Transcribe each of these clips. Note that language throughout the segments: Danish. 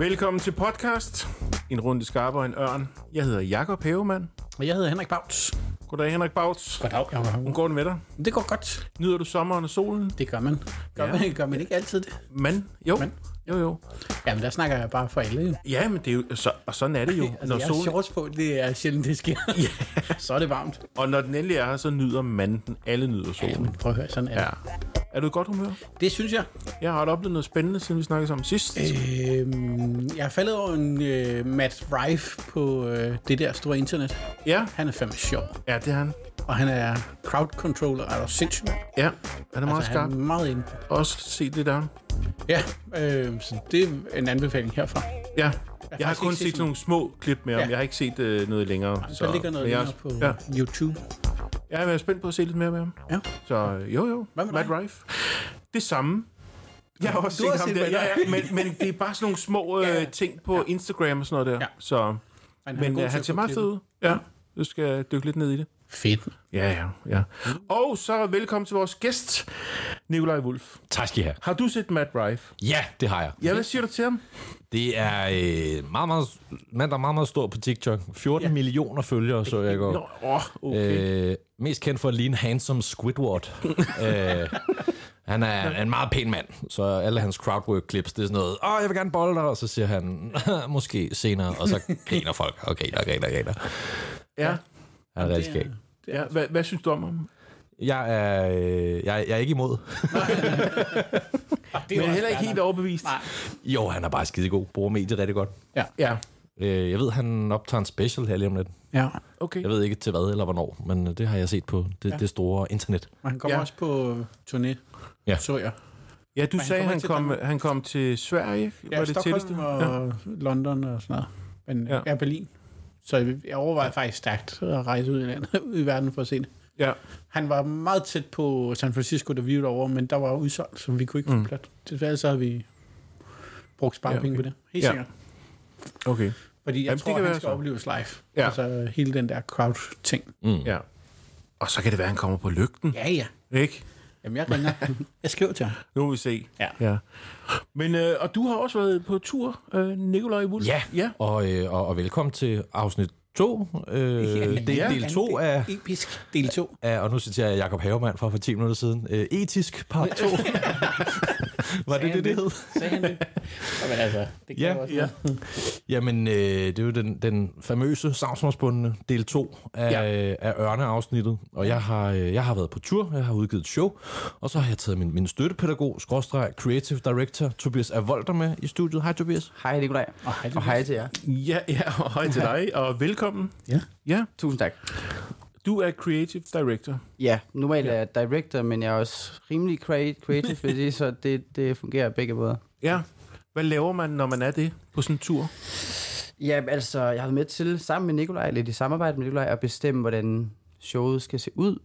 Velkommen til podcast. En runde skarper en ørn. Jeg hedder Jakob Havemann. Og jeg hedder Henrik Bauts. Goddag, Henrik Bauts. Goddag, Jacob. Hvordan går det med dig? Det går godt. Nyder du sommeren og solen? Det gør man. Gør, Ja. man, gør man ikke altid det? Man? Jo. Man. Jo, jo. Jamen, der snakker jeg bare for alle. Jo. Ja, men det er jo, så, og sådan er det jo. Altså, når jeg solen, shorts på, det er sjældent, det sker. Ja. så er det varmt. og når den endelig er her, så nyder man den. Alle nyder solen. men prøv at høre, sådan er Ja. Er du i godt humør? Det synes jeg. Jeg har oplevet noget spændende, siden vi snakkede sammen sidst. Øhm, jeg er faldet over en øh, Matt Rife på øh, det der store internet. Ja, Han er fandme sjov. ja, det er han. Og han er crowd controller. Er du sindssygt? mand? Ja, han er meget Altså, skarp. han er meget inde. Også se det der. Ja, øh, så det er en anbefaling herfra. Ja, jeg har faktisk kun set set nogle små klip med ham. Ja. Jeg har ikke set øh, noget længere. Så der ligger noget men jeg, længere på Ja, YouTube. jeg er spændt på at se lidt mere med ham. Ja. Så øh, jo, jo. Hvad med Matt dig? Rife. Det samme. Jeg har også Du har set ham set der. Ja, ja, men, men det er bare sådan nogle små øh, Ja. ting på Instagram og sådan noget der. Ja. Så, Men, han, men øh, til han at ser meget fed ud. Ja, du skal dykke lidt ned i det. Fedt. Ja, ja, ja. Og så velkommen til vores gæst, Nikolaj Wulf. Tak skal I have. Har du set Matt Rife? Ja, det har jeg. Ja, hvad siger du til ham? Det er øh, meget, meget, mand, der er meget, meget stor på TikTok. 14 ja. millioner følgere, så jeg går. Nå, åh, okay. Øh, mest kendt for at ligne handsome Squidward. øh, han er en meget pæn mand, så alle hans crowdwork-clips, det er sådan noget, åh, jeg vil gerne bolle dig, og så siger han, måske senere, og så griner folk, og griner, griner, griner. ja. Han er rigtig skæg. ja. Hvad, hvad synes du om ham? Jeg er, øh, jeg, jeg er ikke imod. Det Men heller ikke helt overbevist. Nej. Jo, han er bare skidegod. Bruger mediet rigtig godt. Ja. Ja, Øh, jeg ved, han optager en special her lige om lidt. ja. okay. Jeg ved ikke til hvad eller hvornår, men øh, det har jeg set på det, ja. det store internet. Og han kommer Ja. også på turné, Ja. så jeg. Ja, du han sagde, kommer han ikke til kom, han kom til Sverige. Ja, var det Stockholm tætteste? og ja. London og sådan noget. Men ja. ja, Berlin. Så jeg, overvejer faktisk stærkt at rejse ud i, landet, ud i verden for at se det. Ja. Han var meget tæt på San Francisco, da vi var derovre, men der var udsolgt, så vi kunne ikke få Mm. mm. plat. Desværre så har vi brugt sparepenge Ja, okay. på det. Helt Ja. sikkert. Okay. Fordi jeg Jamen, det tror, kan han skal så. opleves live. Ja. Altså hele den der crowd-ting. Mm. Ja. Og så kan det være, at han kommer på lygten. Ja, ja. Ikke? Jamen, jeg ringer. jeg skriver til ham. Nu må vi se. Ja. ja. Men, øh, og du har også været på tur, øh, Nikolaj Wulf. Ja, ja. Og, øh, og, og velkommen til afsnit 2. Øh, del, ja. del 2 af, Episk del 2. af, og nu citerer jeg Jacob Havemann fra for 10 minutter siden, øh, etisk part 2. Var det det, det hed? Sagde han det? Jamen altså, det kan Ja, også ja. Jamen, øh, det er jo den, den famøse savsmålsbundne del 2 af, Ja. ja. af Ørne-afsnittet. Og jeg har, øh, jeg har været på tur, jeg har udgivet et show, og så har jeg taget min, min støttepædagog, skråstreg, creative director, Tobias Avolter med i studiet. Hej Tobias. Hej Nikolaj, Og hej, og hej til jer. Ja, ja, og hej til dig, og velkommen. Ja. Ja, Tusind tak. du er creative director. Ja, normalt er jeg director, men jeg er også rimelig crea- creative, fordi så det, det fungerer begge måder. Ja. Hvad laver man, når man er det på sådan en tur? Ja, altså, jeg har været med til sammen med Nikolaj, lidt i samarbejde med Nikolaj, at bestemme, hvordan showet skal se ud.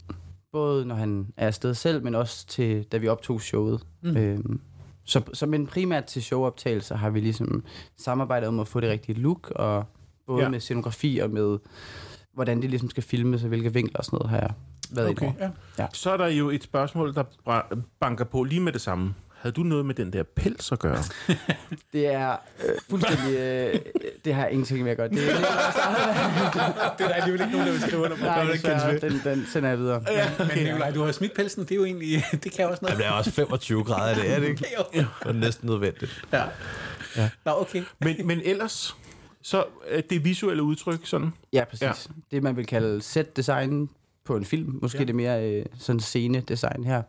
Både når han er afsted selv, men også til, da vi optog showet. Mm. Øhm, så, så men primært til showoptagelser har vi ligesom samarbejdet om at få det rigtige look, og både Ja. ja. med scenografi og med, hvordan det ligesom skal filmes, og hvilke vinkler og sådan noget har jeg været Okay. okay. Ja. Så er der jo et spørgsmål, der banker på lige med det samme. Havde du noget med den der pels at gøre? Det er øh, fuldstændig... Øh, det har ingenting med at gøre. Det er, Det er der alligevel ikke nogen, der vil skrive under på. nej, ved. den, den sender jeg videre. Men Nikolaj, du har smidt pelsen, det er jo egentlig, det kan også noget. Det er også 25 grader, det er det ikke? Det er næsten nødvendigt. Ja. ja. Nå, okay. Men, men ellers, så er det visuelle udtryk sådan? Ja, præcis. Ja. Det, man vil kalde set design på en film. Måske Ja. det mere øh, sådan scene-design her.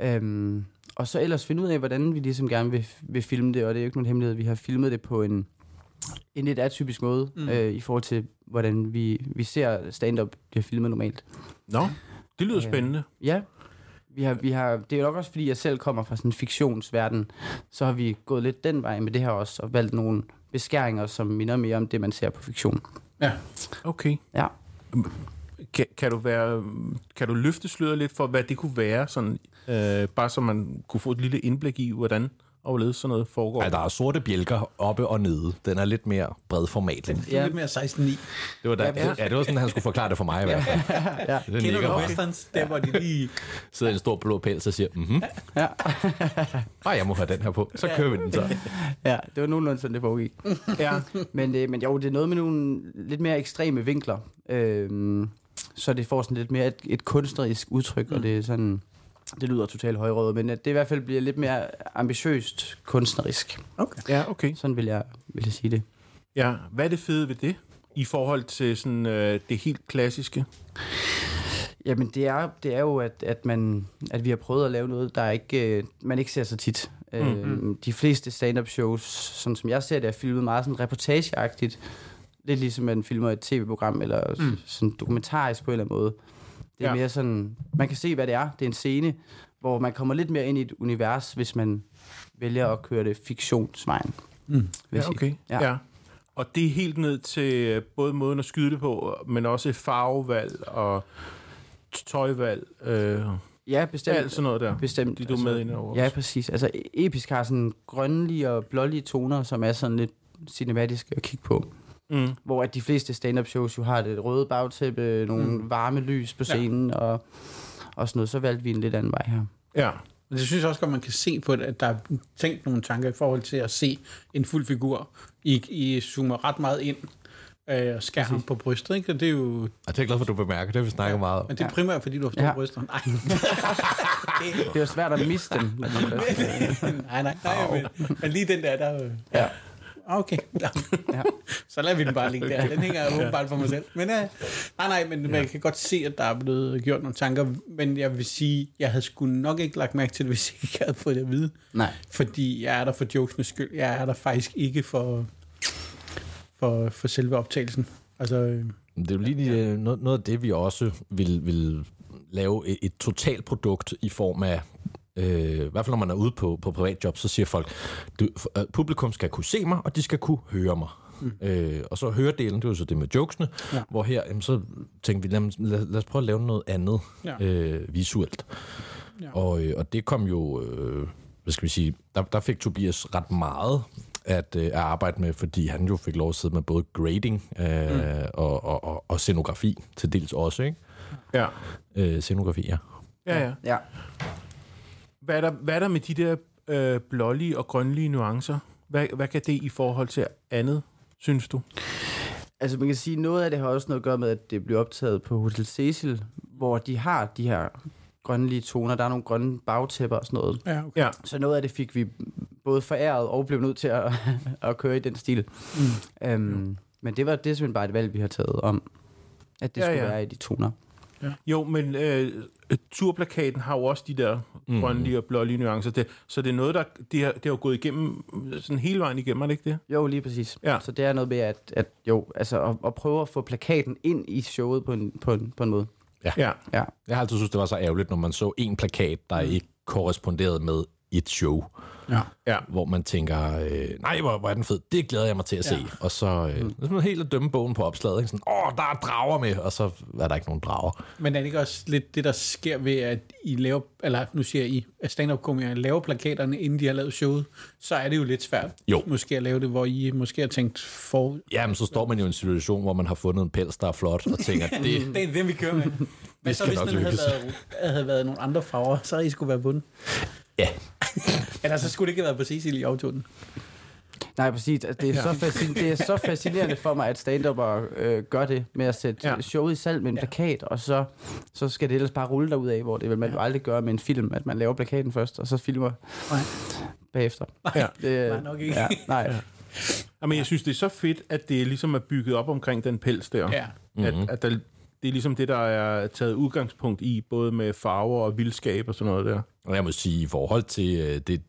Øhm, og så ellers finde ud af, hvordan vi ligesom gerne vil, vil filme det. Og det er jo ikke nogen hemmelighed, vi har filmet det på en, en lidt atypisk måde, mm. øh, i forhold til, hvordan vi, vi ser stand-up bliver filmet normalt. Nå, det lyder Ja. spændende. Ja, vi har, vi har, det er jo nok også, fordi jeg selv kommer fra sådan en fiktionsverden, så har vi gået lidt den vej med det her også, og valgt nogle beskæringer, som minder mere om det, man ser på fiktion. Ja. Okay. Ja. Kan, kan, du være, kan du løfte sløret lidt for, hvad det kunne være, sådan, øh, bare så man kunne få et lille indblik i, hvordan hvorledes sådan noget foregår? Ja, der er sorte bjælker oppe og nede. Den er lidt mere bred format. Det er Ja. lidt mere 16-9. Det var, da, ja, det var sådan, han skulle forklare det for mig i hvert fald. Ja. Det Kender nikker du bare. westerns, der hvor de lige... Sidder i en stor blå pels og siger, mhm, Ja. ah, jeg må have den her på. Så kører vi den så. ja, det var nogenlunde sådan, det foregik. Ja. Men, øh, men jo, det er noget med nogle lidt mere ekstreme vinkler. Øhm, så det får sådan lidt mere et, et kunstnerisk udtryk, mm. og det er sådan... Det lyder totalt højrøget, men at det i hvert fald bliver lidt mere ambitiøst kunstnerisk. Okay. ja, okay. Sådan vil jeg, vil jeg sige det. Ja, hvad er det fede ved det? I forhold til sådan, øh, det helt klassiske? Jamen, det er, det er jo, at, at, man, at vi har prøvet at lave noget, der ikke, øh, man ikke ser så tit. Mm-hmm. Øh, de fleste stand-up shows, sådan som jeg ser det, er filmet meget sådan reportageagtigt. Lidt ligesom man filmer et tv-program, eller mm. sådan dokumentarisk på en eller anden måde. Det er Ja. mere sådan, man kan se, hvad det er. Det er en scene, hvor man kommer lidt mere ind i et univers, hvis man vælger at køre det fiktionsvejen. Mm. Ja, okay. Ja. ja. Og det er helt ned til øh, både måden at skyde det på, men også farvevalg og tøjvalg. Øh, Ja, bestemt. alt sådan noget der. Bestemt. Er du med ind over Ja, præcis. Altså, episk har sådan grønlige og blålige toner, som er sådan lidt cinematiske at kigge på. Mm. Hvor at de fleste stand-up shows jo har det røde bagtæppe, nogle mm. varme lys på scenen ja. og, og sådan noget. Så valgte vi en lidt anden vej her. Ja. Men det synes jeg også godt, man kan se på det, at der er tænkt nogle tanker i forhold til at se en fuld figur. I, I zoomer ret meget ind øh, og skærer ham på brystet, ikke? Og det er jo... Og det er jeg glad for, at du bemærker. Det har vi snakket meget om. Men det er primært, fordi du har store Ja. bryster. Nej. Det er jo svært at miste dem. nej, nej, nej. Men, men lige den der, der... Ja. Ah, Okay. Ja. Ja. Så lader vi den bare ligge der. Den hænger jeg åbenbart for mig selv. Men uh, nej, nej, men man kan godt se, at der er blevet gjort nogle tanker. Men jeg vil sige, jeg havde sgu nok ikke lagt mærke til det, hvis jeg ikke havde fået det at vide. Nej. Fordi jeg er der for jokesnes skyld. Jeg er der faktisk ikke for, for, for selve optagelsen. Altså, øh, Det er jo lige øh, noget, noget af det, vi også vil, vil lave et, et totalt produkt i form af, øh, i hvert fald når man er ude på, på privatjob, så siger folk, du, øh, publikum skal kunne se mig, og de skal kunne høre mig. Mm. Øh, og så høredelen, det er jo så det med jokesene, Ja. ja. hvor her, jamen, så tænkte vi, lad, lad, lad os prøve at lave noget andet Ja. øh, visuelt. Ja. Og, øh, og det kom jo, øh, hvad skal vi sige, der, der fik Tobias ret meget at, øh, at arbejde med, fordi han jo fik lov at sidde med både grading øh, mm. og, og, og, og scenografi til dels også, ikke? Ja. Øh, scenografi, ja. Ja, ja. Ja. Hvad er der, hvad er der med de der øh, blålige og grønlige nuancer? Hvad, hvad kan det i forhold til andet, synes du? Altså man kan sige, noget af det har også noget at gøre med, at det bliver optaget på Hotel Cecil, hvor de har de her grønlige toner. Der er nogle grønne bagtæpper og sådan noget. ja, okay. Ja. Så noget af det fik vi både foræret og blev nødt til at, at køre i den stil. Mm. Øhm, men det var det er simpelthen bare et valg, vi har taget om, at det Ja, ja, skulle ja. ja. være i de toner. Jo, men øh, turplakaten har jo også de der Mhm. grønlige og blålige nuancer. Det, så det er noget, der det har, det har gået igennem sådan hele vejen igennem, er det ikke det? Jo, lige præcis. Ja. Så det er noget med, at, at jo, altså at, at prøve at få plakaten ind i showet på en, på en, på en måde. Ja. Ja. Jeg har altid synes det var så ærgerligt, når man så en plakat, der ikke korresponderede med et show, Ja. Ja. hvor man tænker, øh, nej, hvor, hvor er den fed, det glæder jeg mig til at Ja. se. Og så øh, mm. det er helt at dømme bogen på opslaget, ikke? sådan, åh, der er drager med, og så er der ikke nogen drager. Men er det ikke også lidt det, der sker ved, at I laver, eller nu siger I, at stand-up-komikere laver plakaterne, inden de har lavet showet, så er det jo lidt svært. Jo. Måske at lave det, hvor I måske har tænkt for... Jamen, så står man jo i en situation, hvor man har fundet en pels, der er flot, og tænker, det, Det er den, vi kører med. Men så hvis den havde været, havde været nogle andre farver, så havde I skulle være bundet. Ja, Eller så skulle det ikke have været på Cecil i autoen. Nej, præcis. Altså, det, er så fascin- det er så fascinerende for mig, at stand øh, gør det med at sætte Ja. ja. showet i salg med en Ja. plakat, og så, så skal det ellers bare rulle derud af, hvor det vil man jo aldrig gøre med en film, at man laver plakaten først, og så filmer Nej. bagefter. Ja. Det, Nej, nok ikke. Ja, nej. Ja. Jamen, jeg synes, det er så fedt, at det ligesom er bygget op omkring den pels der. Ja. At, at der, det er ligesom det, der er taget udgangspunkt i, både med farver og vildskab og sådan noget der. Og jeg må sige, i forhold til øh, det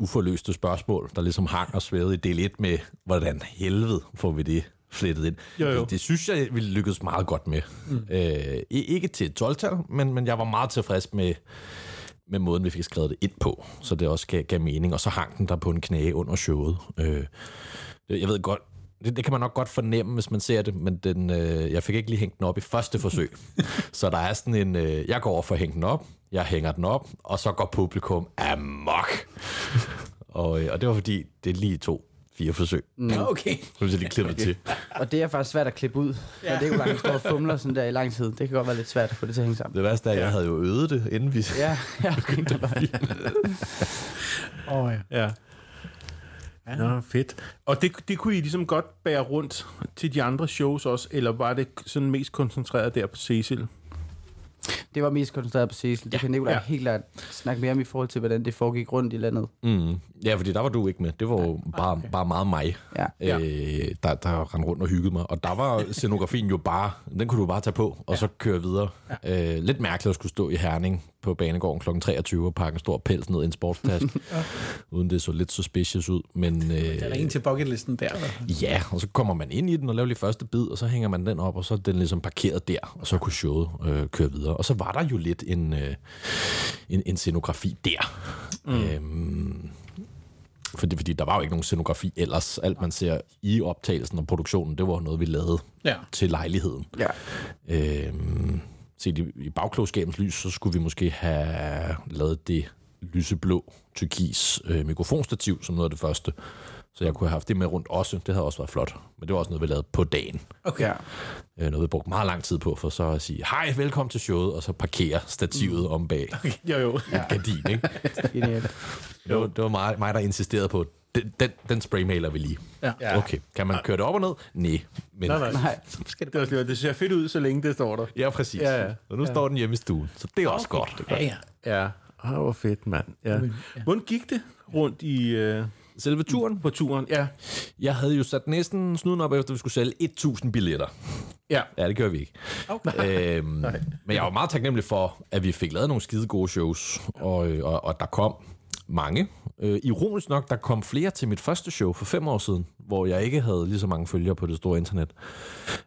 uforløste spørgsmål, der ligesom hang og svævede i del 1 med, hvordan helvede får vi det flettet ind. Jo, jo. Det, det synes jeg, vi lykkedes meget godt med. Mm. Øh, ikke til et 12-tal, men, men jeg var meget tilfreds med, med måden, vi fik skrevet det ind på, så det også gav, gav mening, og så hang den der på en knage under showet. Øh, jeg ved godt, det, det kan man nok godt fornemme, hvis man ser det, men den, øh, jeg fik ikke lige hængt den op i første forsøg. så der er sådan en, øh, jeg går over for at hænge den op, jeg hænger den op, og så går publikum amok. Og, øh, og det var fordi, det lige to fire forsøg. Ja, okay. Så vi lige klippet til. Og det er faktisk svært at klippe ud. Ja. Det er jo langt står og fumler sådan der i lang tid. Det kan godt være lidt svært at få det til at hænge sammen. Det værste er, at jeg havde jo øvet det, inden vi... Ja, ja. Åh, oh, ja. Ja. Ja. Nå, fedt. Og det, det kunne I ligesom godt bære rundt til de andre shows også, eller var det sådan mest koncentreret der på Cecil? Det var mest koncentreret på Cecil. Det kan Nicolaj Ja. ja. helt klart snakke mere om i forhold til, hvordan det foregik rundt i landet. Mm. Ja, fordi der var du ikke med. Det var jo bare, okay. bare meget mig, Ja. Ja. øh, der, der rendte rundt og hyggede mig. Og der var scenografien jo bare, den kunne du bare tage på, og så køre videre. Øh, lidt mærkeligt at skulle stå i Herning på banegården kl. 23 og pakke en stor pels ned i en sportstaske, uden det så lidt suspicious ud. Men øh, Der er en til bucketlisten der. eller? ja, og så kommer man ind i den og laver lige første bid, og så hænger man den op, og så er den ligesom parkeret der, og så kunne showet øh, køre videre. Og så var der jo lidt en, øh, en, en scenografi der. Mm. Øhm, fordi, fordi der var jo ikke nogen scenografi ellers. Alt man ser i optagelsen og produktionen, det var noget, vi lavede Ja. til lejligheden. Ja. Øhm, set i, i bagklogskabens lys, så skulle vi måske have lavet det lyseblå turkis øh, mikrofonstativ som noget af det første. Så jeg kunne have haft det med rundt også. Det havde også været flot. Men det var også noget, vi lavede på dagen. Okay. Øh, noget, vi brugte meget lang tid på, for så at sige, hej, velkommen til showet, og så parkere stativet mm. om bag Jo, jo. ja. gardin. Ikke? Det var, det var mig, mig, der insisterede på, den, den, den spraymailer vi lige. Ja. Ja. Okay, kan man køre det op og ned? Nej. Men, Nej, nej. Nej. Skal det Det, var, det, det ser fedt ud, så længe det står der. Ja, præcis. Ja, ja. Og nu står den hjemme i stuen, så det er også godt. Ja, ja. Ja. Åh, hvor fedt, mand. Ja. Hvordan gik det rundt i, øh, Selve turen? på turen? Ja. Jeg havde jo sat næsten snuden op, efter vi skulle sælge 1000 billetter. Ja. Ja, det gør vi ikke. Okay. Øhm, men jeg var meget taknemmelig for, at vi fik lavet nogle skide gode shows, og, øh, og, og der kom mange. Øh, ironisk nok, der kom flere til mit første show for fem år siden, hvor jeg ikke havde lige så mange følgere på det store internet.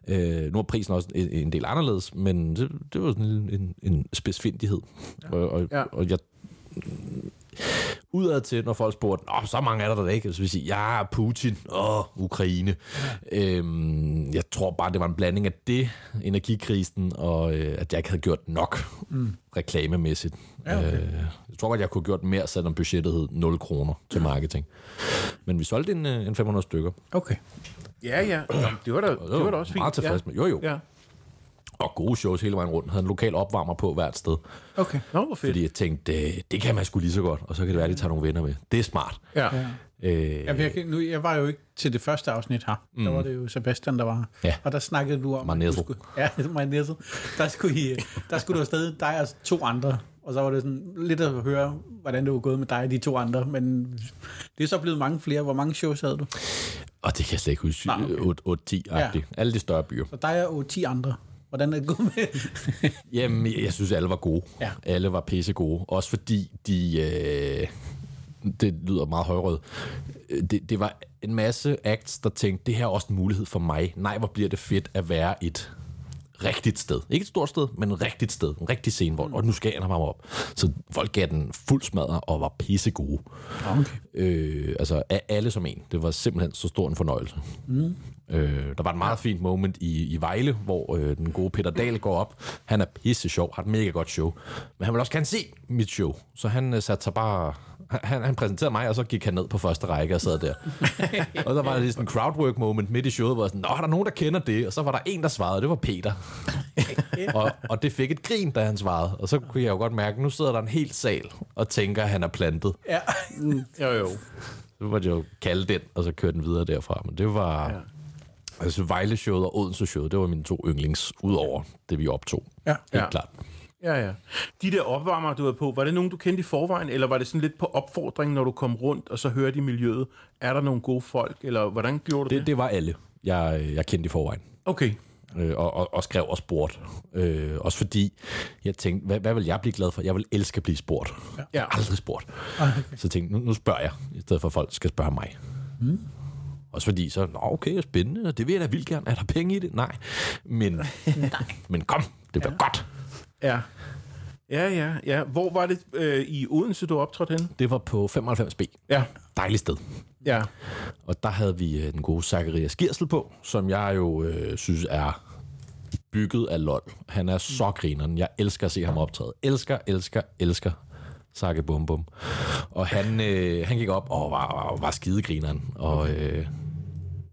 Øh, nu er prisen også en, en del anderledes, men det, det var sådan en, en, en spidsfindighed. Ja. Og, og, Ja. og jeg udad til, når folk spurgte, Nå, så mange er der da ikke, så vil sige, ja, Putin og Ukraine. Øhm, jeg tror bare, det var en blanding af det, energikrisen, og øh, at jeg ikke havde gjort nok mm. reklamemæssigt. Ja, okay. øh, jeg tror godt, jeg kunne have gjort mere, selvom budgettet hed 0 kroner til marketing. Men vi solgte en, øh, en 500 stykker. Okay. Ja, ja. Nå, det var da, det var da også fint. Meget tilfreds ja. med. Jo, jo. Ja. Og gode shows hele vejen rundt. Havde en lokal opvarmer på hvert sted. Okay. Nå, hvor fedt. Fordi jeg tænkte, det, det kan man sgu lige så godt. Og så kan det være, at de tager nogle venner med. Det er smart. Ja. Ja. Øh, Jamen, jeg, kan- nu, jeg var jo ikke til det første afsnit her. Mm. Der var det jo Sebastian, der var her. Ja. Og der snakkede du om... Marnetto. ja, Marnetto. Der skulle, I, der skulle du afsted, dig og to andre. Og så var det sådan lidt at høre, hvordan det var gået med dig og de to andre. Men det er så blevet mange flere. Hvor mange shows havde du? Og det kan jeg slet ikke huske. Nej, okay. 8-10-agtigt. Ja. Alle de større byer. Så dig og 10 andre. Hvordan er det gået med? Jamen, jeg synes, alle var gode. Ja. Alle var pisse gode. Også fordi de... Øh, det lyder meget højrød. Øh, Det, det var en masse acts, der tænkte, det her er også en mulighed for mig. Nej, hvor bliver det fedt at være et rigtigt sted. Ikke et stort sted, men et rigtigt sted. En rigtig scene, hvor og nu skal jeg mig op. Så folk gav den fuld smadret og var pisse gode. Okay. Øh, altså af alle som en. Det var simpelthen så stor en fornøjelse. Mm. Øh, der var et meget fint moment i, i Vejle, hvor øh, den gode Peter Dahl går op. Han er pisse sjov, har et mega godt show. Men han vil også gerne se mit show. Så han øh, satte sig bare... Han, han præsenterede mig, og så gik han ned på første række og sad der. og der var lige sådan en crowdwork moment midt i showet, hvor jeg sådan, Nå, er der nogen, der kender det? Og så var der en, der svarede, og det var Peter. og, og det fik et grin, da han svarede. Og så kunne jeg jo godt mærke, at nu sidder der en hel sal og tænker, at han er plantet. Ja. Jo, jo. Så var det jo kalde den, og så køre den videre derfra. Men det var... Ja. Altså Vejle-showet og Odense-showet, det var mine to yndlings, udover det, vi optog. Ja. Helt Ja. klart. Ja, ja. De der opvarmere, du var på, var det nogen, du kendte i forvejen, eller var det sådan lidt på opfordring, når du kom rundt, og så hørte i miljøet, er der nogle gode folk, eller hvordan gjorde du det? Det, det var alle, jeg, jeg kendte i forvejen. Okay. Øh, og, og, og skrev og spurgte. Øh, også fordi jeg tænkte, hvad, hvad vil jeg blive glad for? Jeg vil elske at blive spurgt. Ja. Jeg har aldrig spurgt. Okay. Så tænkte, nu, nu spørger jeg, i stedet for at folk skal spørge mig. Mm. Også fordi så, Nå, okay, spændende, og det vil jeg da vildt gerne. Er der penge i det? Nej. Men, Nej. men kom, det bliver ja. godt. Ja. Ja, ja, ja. Hvor var det øh, i Odense, du optrådte henne? Det var på 95B. Ja. Dejligt sted. Ja. Og der havde vi øh, den gode Zacharias Girsel på, som jeg jo øh, synes er bygget af lol. Han er så grineren. Jeg elsker at se ham optræde. Elsker, elsker, elsker Sakke Bum Bum. Og han, øh, han gik op og var, var, var skidegrineren. Og, øh,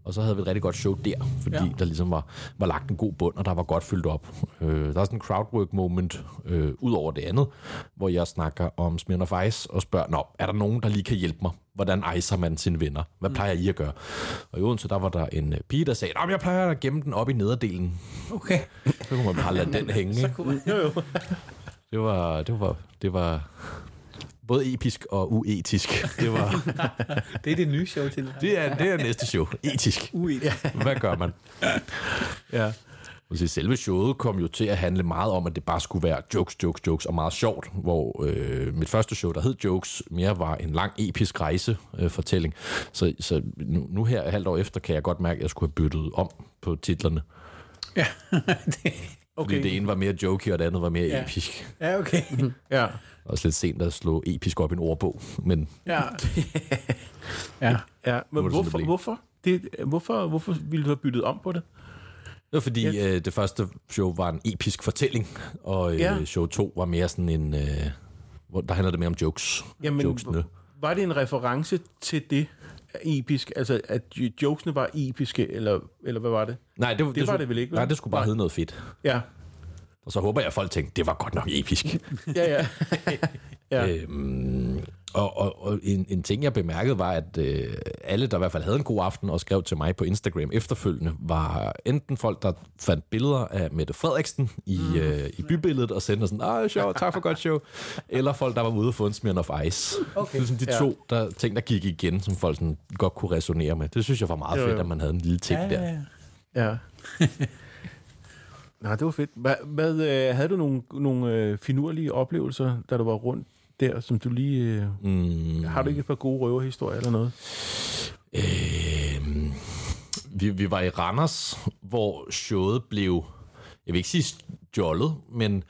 og så havde vi et rigtig godt show der, fordi ja. Der ligesom var, var lagt en god bund, og der var godt fyldt op. Øh, der er sådan en crowdwork moment øh, ud over det andet, hvor jeg snakker om Smirnoff Ice og spørger, Nå, er der nogen, der lige kan hjælpe mig? Hvordan icer man sine venner? Hvad plejer I at gøre? Og i Odense, der var der en øh, pige, der sagde, men jeg plejer at gemme den op i nederdelen. Okay. Så kunne man bare lade den hænge. Så kunne man... Jo, jo. Det var, det var, det var både episk og uetisk. Det, var, Det er det nye show til. det, er, det er næste show. Etisk. Ui. Hvad gør man? Ja. Så selve showet kom jo til at handle meget om, at det bare skulle være jokes, jokes, jokes og meget sjovt, hvor øh, mit første show, der hed Jokes, mere var en lang episk rejsefortælling. Øh, fortælling. så så nu, nu her, halvt år efter, kan jeg godt mærke, at jeg skulle have byttet om på titlerne. Ja. Okay. Fordi det ene var mere jokey, og det andet var mere Ja. ja. episk. ja, okay. Ja. Også lidt sent at slå episk op i en ordbog, men Ja. ja. ja. Men det sådan, det hvorfor, hvorfor, det, hvorfor, hvorfor ville du have byttet om på det? Det var fordi, Ja. øh, det første show var en episk fortælling, og øh, Ja. show 2 var mere sådan en... Øh, hvor der handlede det mere om jokes. Jamen, Jokesene. var det en reference til det episk? Altså, at jokesene var episke, eller, eller hvad var det? Nej, det, det, var skulle- det vel ikke, vel? Nej, det skulle bare Nej. hedde noget fedt. Ja. Og så håber jeg, at folk tænkte, det var godt nok episk. Ja, ja. ja. øhm, og og, og en, en ting, jeg bemærkede, var, at øh, alle, der i hvert fald havde en god aften og skrev til mig på Instagram efterfølgende, var enten folk, der fandt billeder af Mette Frederiksen i, mm. øh, i bybilledet og sendte sådan, ah, sjov, tak for godt show, eller folk, der var ude og få en Smirnoff Ice. Okay. Ligesom de Ja. to der, ting, der gik igen, som folk sådan godt kunne resonere med. Det synes jeg var meget Jo, fedt, at man havde en lille ting Ja, der. ja, ja. Ja. Nej, det var fedt. Hvad, hvad, øh, havde du nogle, nogle øh, finurlige oplevelser, da du var rundt der, som du lige... Øh, Mm. har du ikke et par gode røverhistorier eller noget? Øh, vi, vi var i Randers, hvor showet blev, jeg vil ikke sige stjålet, men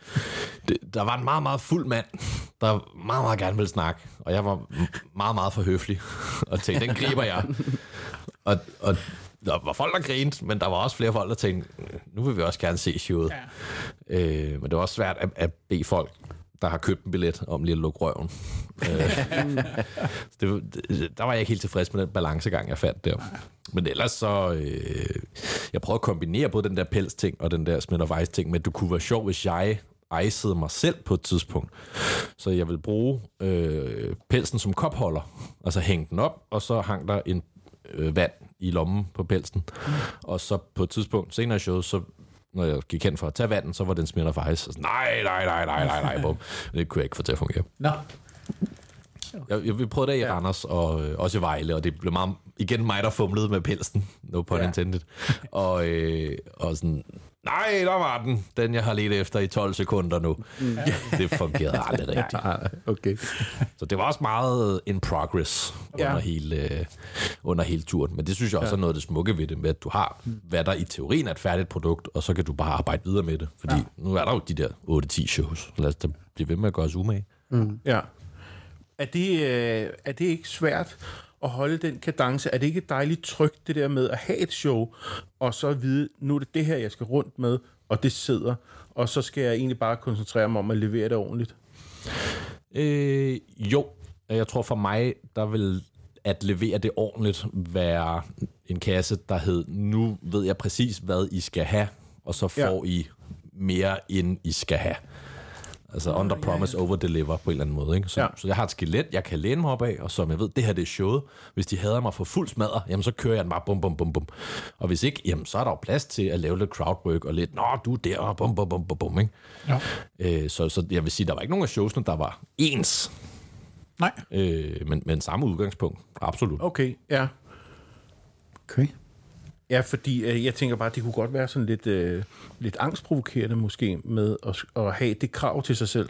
det, der var en meget, meget fuld mand, der meget, meget gerne ville snakke, og jeg var meget, meget for høflig, og tænkte, den griber jeg. Og, og der var folk, der grinte, men der var også flere folk, der tænkte, nu vil vi også gerne se showet. Ja. Øh, men det var også svært at, at bede folk, der har købt en billet, om lige at lukke røven. øh, det, der var jeg ikke helt tilfreds med den balancegang, jeg fandt der. Men ellers så... Øh, jeg prøvede at kombinere både den der pels-ting og den der Smith of Ice-ting, men det kunne være sjovt, hvis jeg ejsede mig selv på et tidspunkt. Så jeg vil bruge øh, pelsen som kopholder, altså hænge den op, og så hang der en øh, vand i lommen på pelsen. Mm. Og så på et tidspunkt senere i showet, så når jeg gik hen for at tage vandet, så var den Smirnoff faktisk. Nej, nej, nej, nej, nej, nej, bum. Det kunne jeg ikke få til at fungere. Nå. Jeg, jeg, vi prøvede det i Ja. Randers og øh, også i Vejle, og det blev meget, igen mig, der fumlede med pelsen. No pun Ja. intended. Og, øh, og sådan, nej, der var den. Den, jeg har let efter i 12 sekunder nu. Mm. Det fungerede aldrig rigtigt. Ah, okay. Så det var også meget in progress Ja. under, hele, øh, under hele turen. Men det synes jeg også Ja. er noget af det smukke ved det, med at du har, hvad der i teorien er et færdigt produkt, og så kan du bare arbejde videre med det. Fordi ja. nu er der jo de der 8-10 shows. Lad os da blive ved med at gøre os umage. Ja. Er det, øh, er det ikke svært at holde den kadence? Er det ikke dejligt trygt, det der med at have et show, og så at vide, nu er det det her, jeg skal rundt med, og det sidder, og så skal jeg egentlig bare koncentrere mig om at levere det ordentligt? Øh, jo, jeg tror for mig, der vil at levere det ordentligt være en kasse, der hed, nu ved jeg præcis, hvad I skal have, og så får ja. I mere, end I skal have. Altså under promise, over deliver på en eller anden måde. Ikke? Så, Ja. ja. så jeg har et skelet, jeg kan læne mig op af, og som jeg ved, det her det er showet. Hvis de hader mig for fuld smadre, jamen så kører jeg den bare bum, bum, bum, bum. Og hvis ikke, jamen så er der jo plads til at lave lidt crowdwork, og lidt, nå, du er der, og bum, bum, bum, bum, bum, ikke? Ja. Øh, så, så jeg vil sige, der var ikke nogen af showsene, der var ens. Nej. Øh, men, men samme udgangspunkt, absolut. Okay, ja. Okay. Ja, fordi øh, jeg tænker bare, det kunne godt være sådan lidt, øh, lidt angstprovokerende måske med at, at have det krav til sig selv.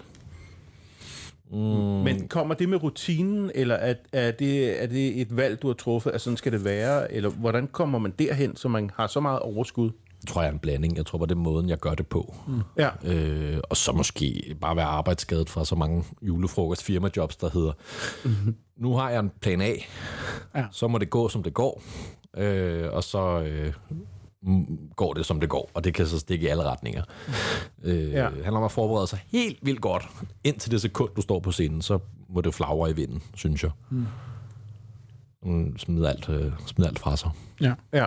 Mm. Men kommer det med rutinen, eller er, er, det, er det et valg, du har truffet, at sådan skal det være? Eller hvordan kommer man derhen, så man har så meget overskud? Jeg tror, jeg er en blanding. Jeg tror bare, det er måden, jeg gør det på. Mm. Ja, Øh, og så måske bare være arbejdsskadet fra så mange julefrokost firmajobs, der hedder, mm-hmm. nu har jeg en plan A, Ja. så må det gå, som det går. Øh, og så øh, mm, går det, som det går, og det kan så stikke i alle retninger. Øh, Ja. Det handler om at forberede sig helt vildt godt, indtil det sekund, du står på scenen, så må det flagre i vinden, synes jeg. Mm. Smid, alt, øh, smid alt fra sig. Ja. Ja.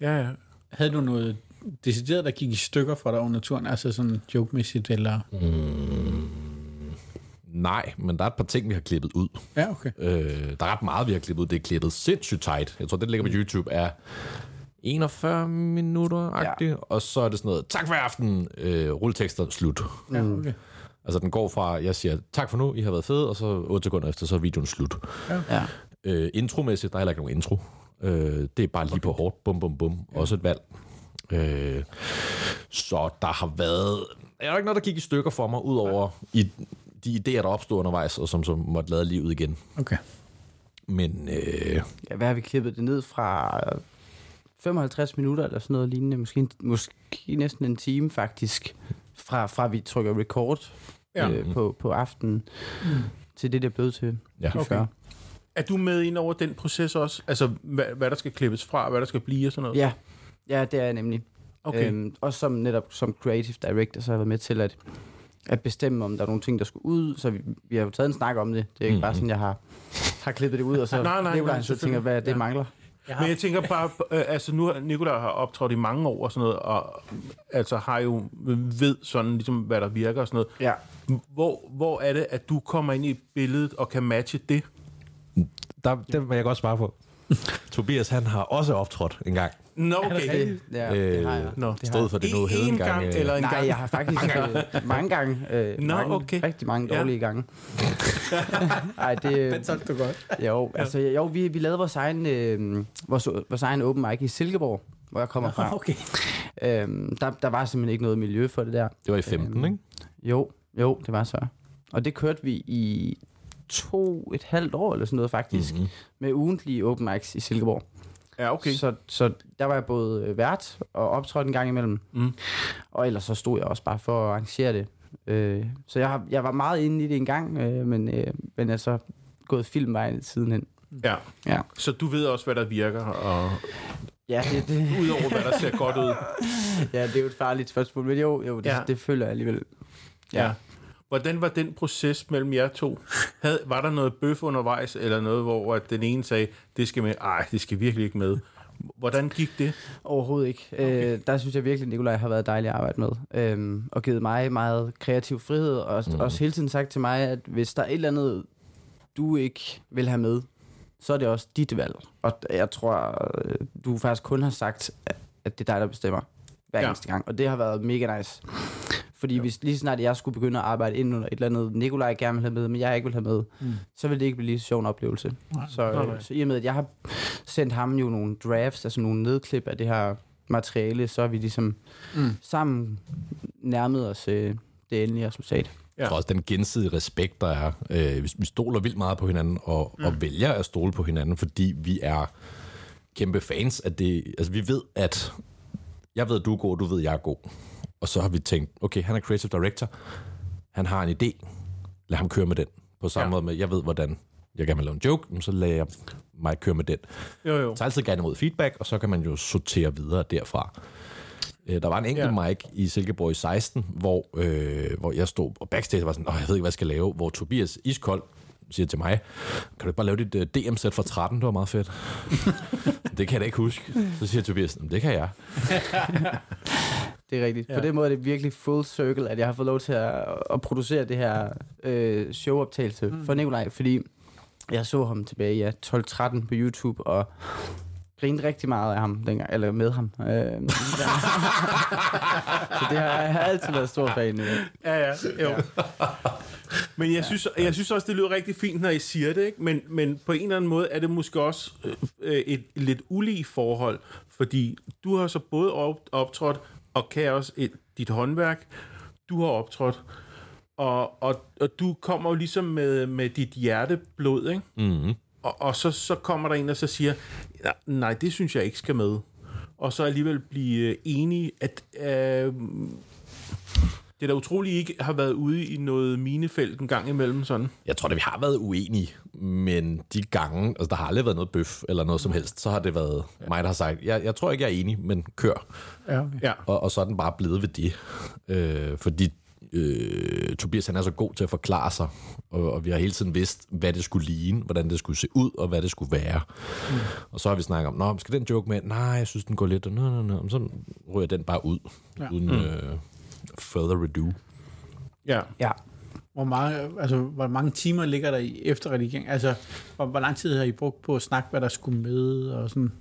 Ja, ja. Havde du noget decideret, der gik i stykker for dig under turen? Altså sådan joke-mæssigt, eller... Nej, men der er et par ting, vi har klippet ud. Ja, okay. Øh, der er ret meget, vi har klippet ud. Det er klippet sindssygt tight. Jeg tror, det der ligger på YouTube er 41 minutter ja. og så er det sådan noget, tak for aften, øh, rulletekster, slut. Ja, okay. Altså, den går fra, jeg siger, tak for nu, I har været fede, og så 8 sekunder efter, så er videoen slut. Ja. Øh, intromæssigt, der er heller ikke nogen intro. Øh, det er bare lige okay. på hårdt, bum, bum, bum. Ja. Også et valg. Øh, så der har været... Er der ikke noget, der gik i stykker for mig, udover i de idéer, der opstod undervejs, og som så måtte lade livet igen. Okay. Men øh, ja, hvad har vi klippet det ned fra? 55 minutter eller sådan noget lignende. Måske, måske næsten en time faktisk. Fra, fra vi trykker record Ja. øh, på, på aftenen mm. til det, det er blevet til. Ja. Okay. 40. Er du med ind over den proces også? Altså, hvad, hvad der skal klippes fra, hvad der skal blive og sådan noget? Ja, ja det er jeg nemlig. Okay. Øhm, også som netop som creative director, så har jeg været med til at, at bestemme, om der er nogle ting, der skulle ud. Så vi, vi har jo taget en snak om det. Det er ikke Mhm. bare sådan, jeg har, har klippet det ud, og så Nej, nej, Nikolaj, nej, så tænker, hvad det Ja. mangler. Men jeg tænker bare, øh, altså nu Nicolaj har optrådt i mange år og sådan noget, og altså har jo ved sådan ligesom, hvad der virker og sådan noget. Ja. Hvor, hvor er det, at du kommer ind i billedet og kan matche det? der, den vil jeg godt svare på. Tobias, han har også optrådt en gang. Nå, okay. Det, ja, det har jeg. Nå. Det har Stået for det nu hed en gang. gang, øh, eller en Nej, gang? jeg har faktisk øh, mange gange. Øh, Nå, mange, okay. Rigtig mange Ja. dårlige gange. Ej, det, Den solgte du godt. jo, altså, jo vi, vi lavede vores egen, øh, vores, vores egen open mic i Silkeborg, hvor jeg kommer fra. Okay. Øhm, der, der var simpelthen ikke noget miljø for det der. Det var i 15, Øhm, ikke? Jo, jo, det var så. Og det kørte vi i to et halvt år eller sådan noget faktisk, Mhm. mm-hmm. med ugentlige open mics i Silkeborg. Ja, okay. Så, så der var jeg både øh, vært og optrådt en gang imellem. Mm. Og ellers så stod jeg også bare for at arrangere det. Øh, så jeg, har, jeg var meget inde i det en gang, øh, men, øh, men jeg er så gået filmvejen sidenhen. Ja. Ja, Så du ved også, hvad der virker, og ja, det, det, udover hvad der ser godt ud. ja det er jo et farligt spørgsmål, men jo, jo det, Ja. ja. det føler jeg alligevel. Ja. Hvordan var den proces mellem jer to? Havde, var der noget bøf undervejs, eller noget, hvor at den ene sagde, det skal med, ej, det skal virkelig ikke med. Hvordan gik det? Overhovedet ikke. Okay. Øh, der synes jeg virkelig, at Nikolaj har været dejlig at arbejde med. Øhm, og givet mig meget kreativ frihed. Og også, mm. også hele tiden sagt til mig, at hvis der er et eller andet, du ikke vil have med, så er det også dit valg. Og jeg tror, øh, du faktisk kun har sagt, at det er dig, der bestemmer hver ja. eneste gang. Og det har været mega nice. Fordi hvis lige snart jeg skulle begynde at arbejde ind under et eller andet, Nikolaj gerne vil have med, men jeg ikke vil have med, mm. så vil det ikke blive lige så sjov en oplevelse. Nej. Så, Nej, nej. øh, så i og med, at jeg har sendt ham jo nogle drafts, altså nogle nedklip af det her materiale, så har vi ligesom Mm. sammen nærmet os øh, det endelige resultat. Jeg tror også, den gensidige respekt, der er. Øh, vi, vi stoler vildt meget på hinanden, og, mm. og vælger at stole på hinanden, fordi vi er kæmpe fans af det. Altså, vi ved, at jeg ved, at du er god, du ved, at jeg er god. Og så har vi tænkt, okay, han er creative director, han har en idé, lad ham køre med den. På samme Ja. måde med, jeg ved, hvordan jeg gerne vil lave en joke, så lader jeg mig køre med den. Jo, jo. Tager altid gerne imod feedback, og så kan man jo sortere videre derfra. Øh, Der var en enkelt Ja. mic i Silkeborg i 16, hvor, øh, hvor jeg stod og backstage var sådan, Åh, jeg ved ikke, hvad jeg skal lave, hvor Tobias iskold siger til mig, kan du ikke bare lave dit uh, DM-sæt fra 13, det var meget fedt. det kan jeg da ikke huske. Så siger Tobias, "Jamen, det kan jeg. Det er rigtigt. Ja. Ja. På den måde er det virkelig full circle, at jeg har fået lov til at, at producere det her øh, showoptagelse mm. for Nikolaj, fordi jeg så ham tilbage i ja, 12-13 på YouTube, og grinede rigtig meget af ham dengang, eller med ham. Øh, så det har jeg har altid været stor fan af. Ja, ja. Jo. Men jeg synes, jeg synes også, det lyder rigtig fint, når I siger det, ikke? Men, men på en eller anden måde er det måske også øh, et lidt ulige forhold, fordi du har så både op, optrådt og kan også et, dit håndværk. Du har optrådt, og, og, og du kommer jo ligesom med, med dit hjerteblod, ikke? Mm-hmm. Og, og så, så kommer der en, der så siger, "Nej, nej, det synes jeg ikke skal med. Og så alligevel blive øh, enige, at øh, det er da utroligt, I ikke har været ude i noget minefelt en gang imellem sådan. Jeg tror da, vi har været uenige, men de gange, altså der har aldrig været noget bøf eller noget som helst, så har det været mig, der har sagt, jeg, jeg tror ikke, jeg er enig, men kør. Ja, okay. Ja, Og, og så er den bare blevet ved det. Øh, fordi øh, Tobias han er så god til at forklare sig, og, og vi har hele tiden vidst, hvad det skulle ligne, hvordan det skulle se ud, og hvad det skulle være. Mm. Og så har vi snakket om, Nå, skal den joke med? Nej, jeg synes, den går lidt, og nå, nå, nå. så ryger den bare ud, Ja. ja. uden mm. øh, further ado. Ja. Ja. Hvor, meget, altså, hvor mange timer ligger der i efterredigering? Altså, hvor, hvor lang tid har I brugt på at snakke, hvad der skulle med? Og sådan?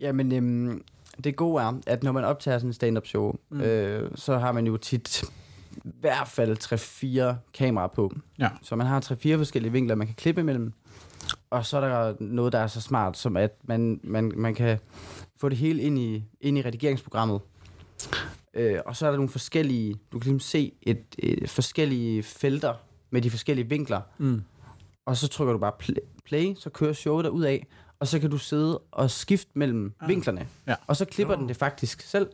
Jamen, øhm, det gode er, at når man optager sådan en stand-up show, mm. øh, så har man jo tit i hvert fald 3-4 kameraer på. Ja. Så man har 3-4 forskellige vinkler, man kan klippe imellem. Og så er der noget, der er så smart, som at man, man, man kan få det hele ind i, ind i redigeringsprogrammet. Øh, og så er der nogle forskellige, du kan ligesom se et, et forskellige felter med de forskellige vinkler. Mm. Og så trykker du bare pl- play, så kører showet ud af, og så kan du sidde og skifte mellem ah. vinklerne. Ja. Og så klipper den det faktisk selv.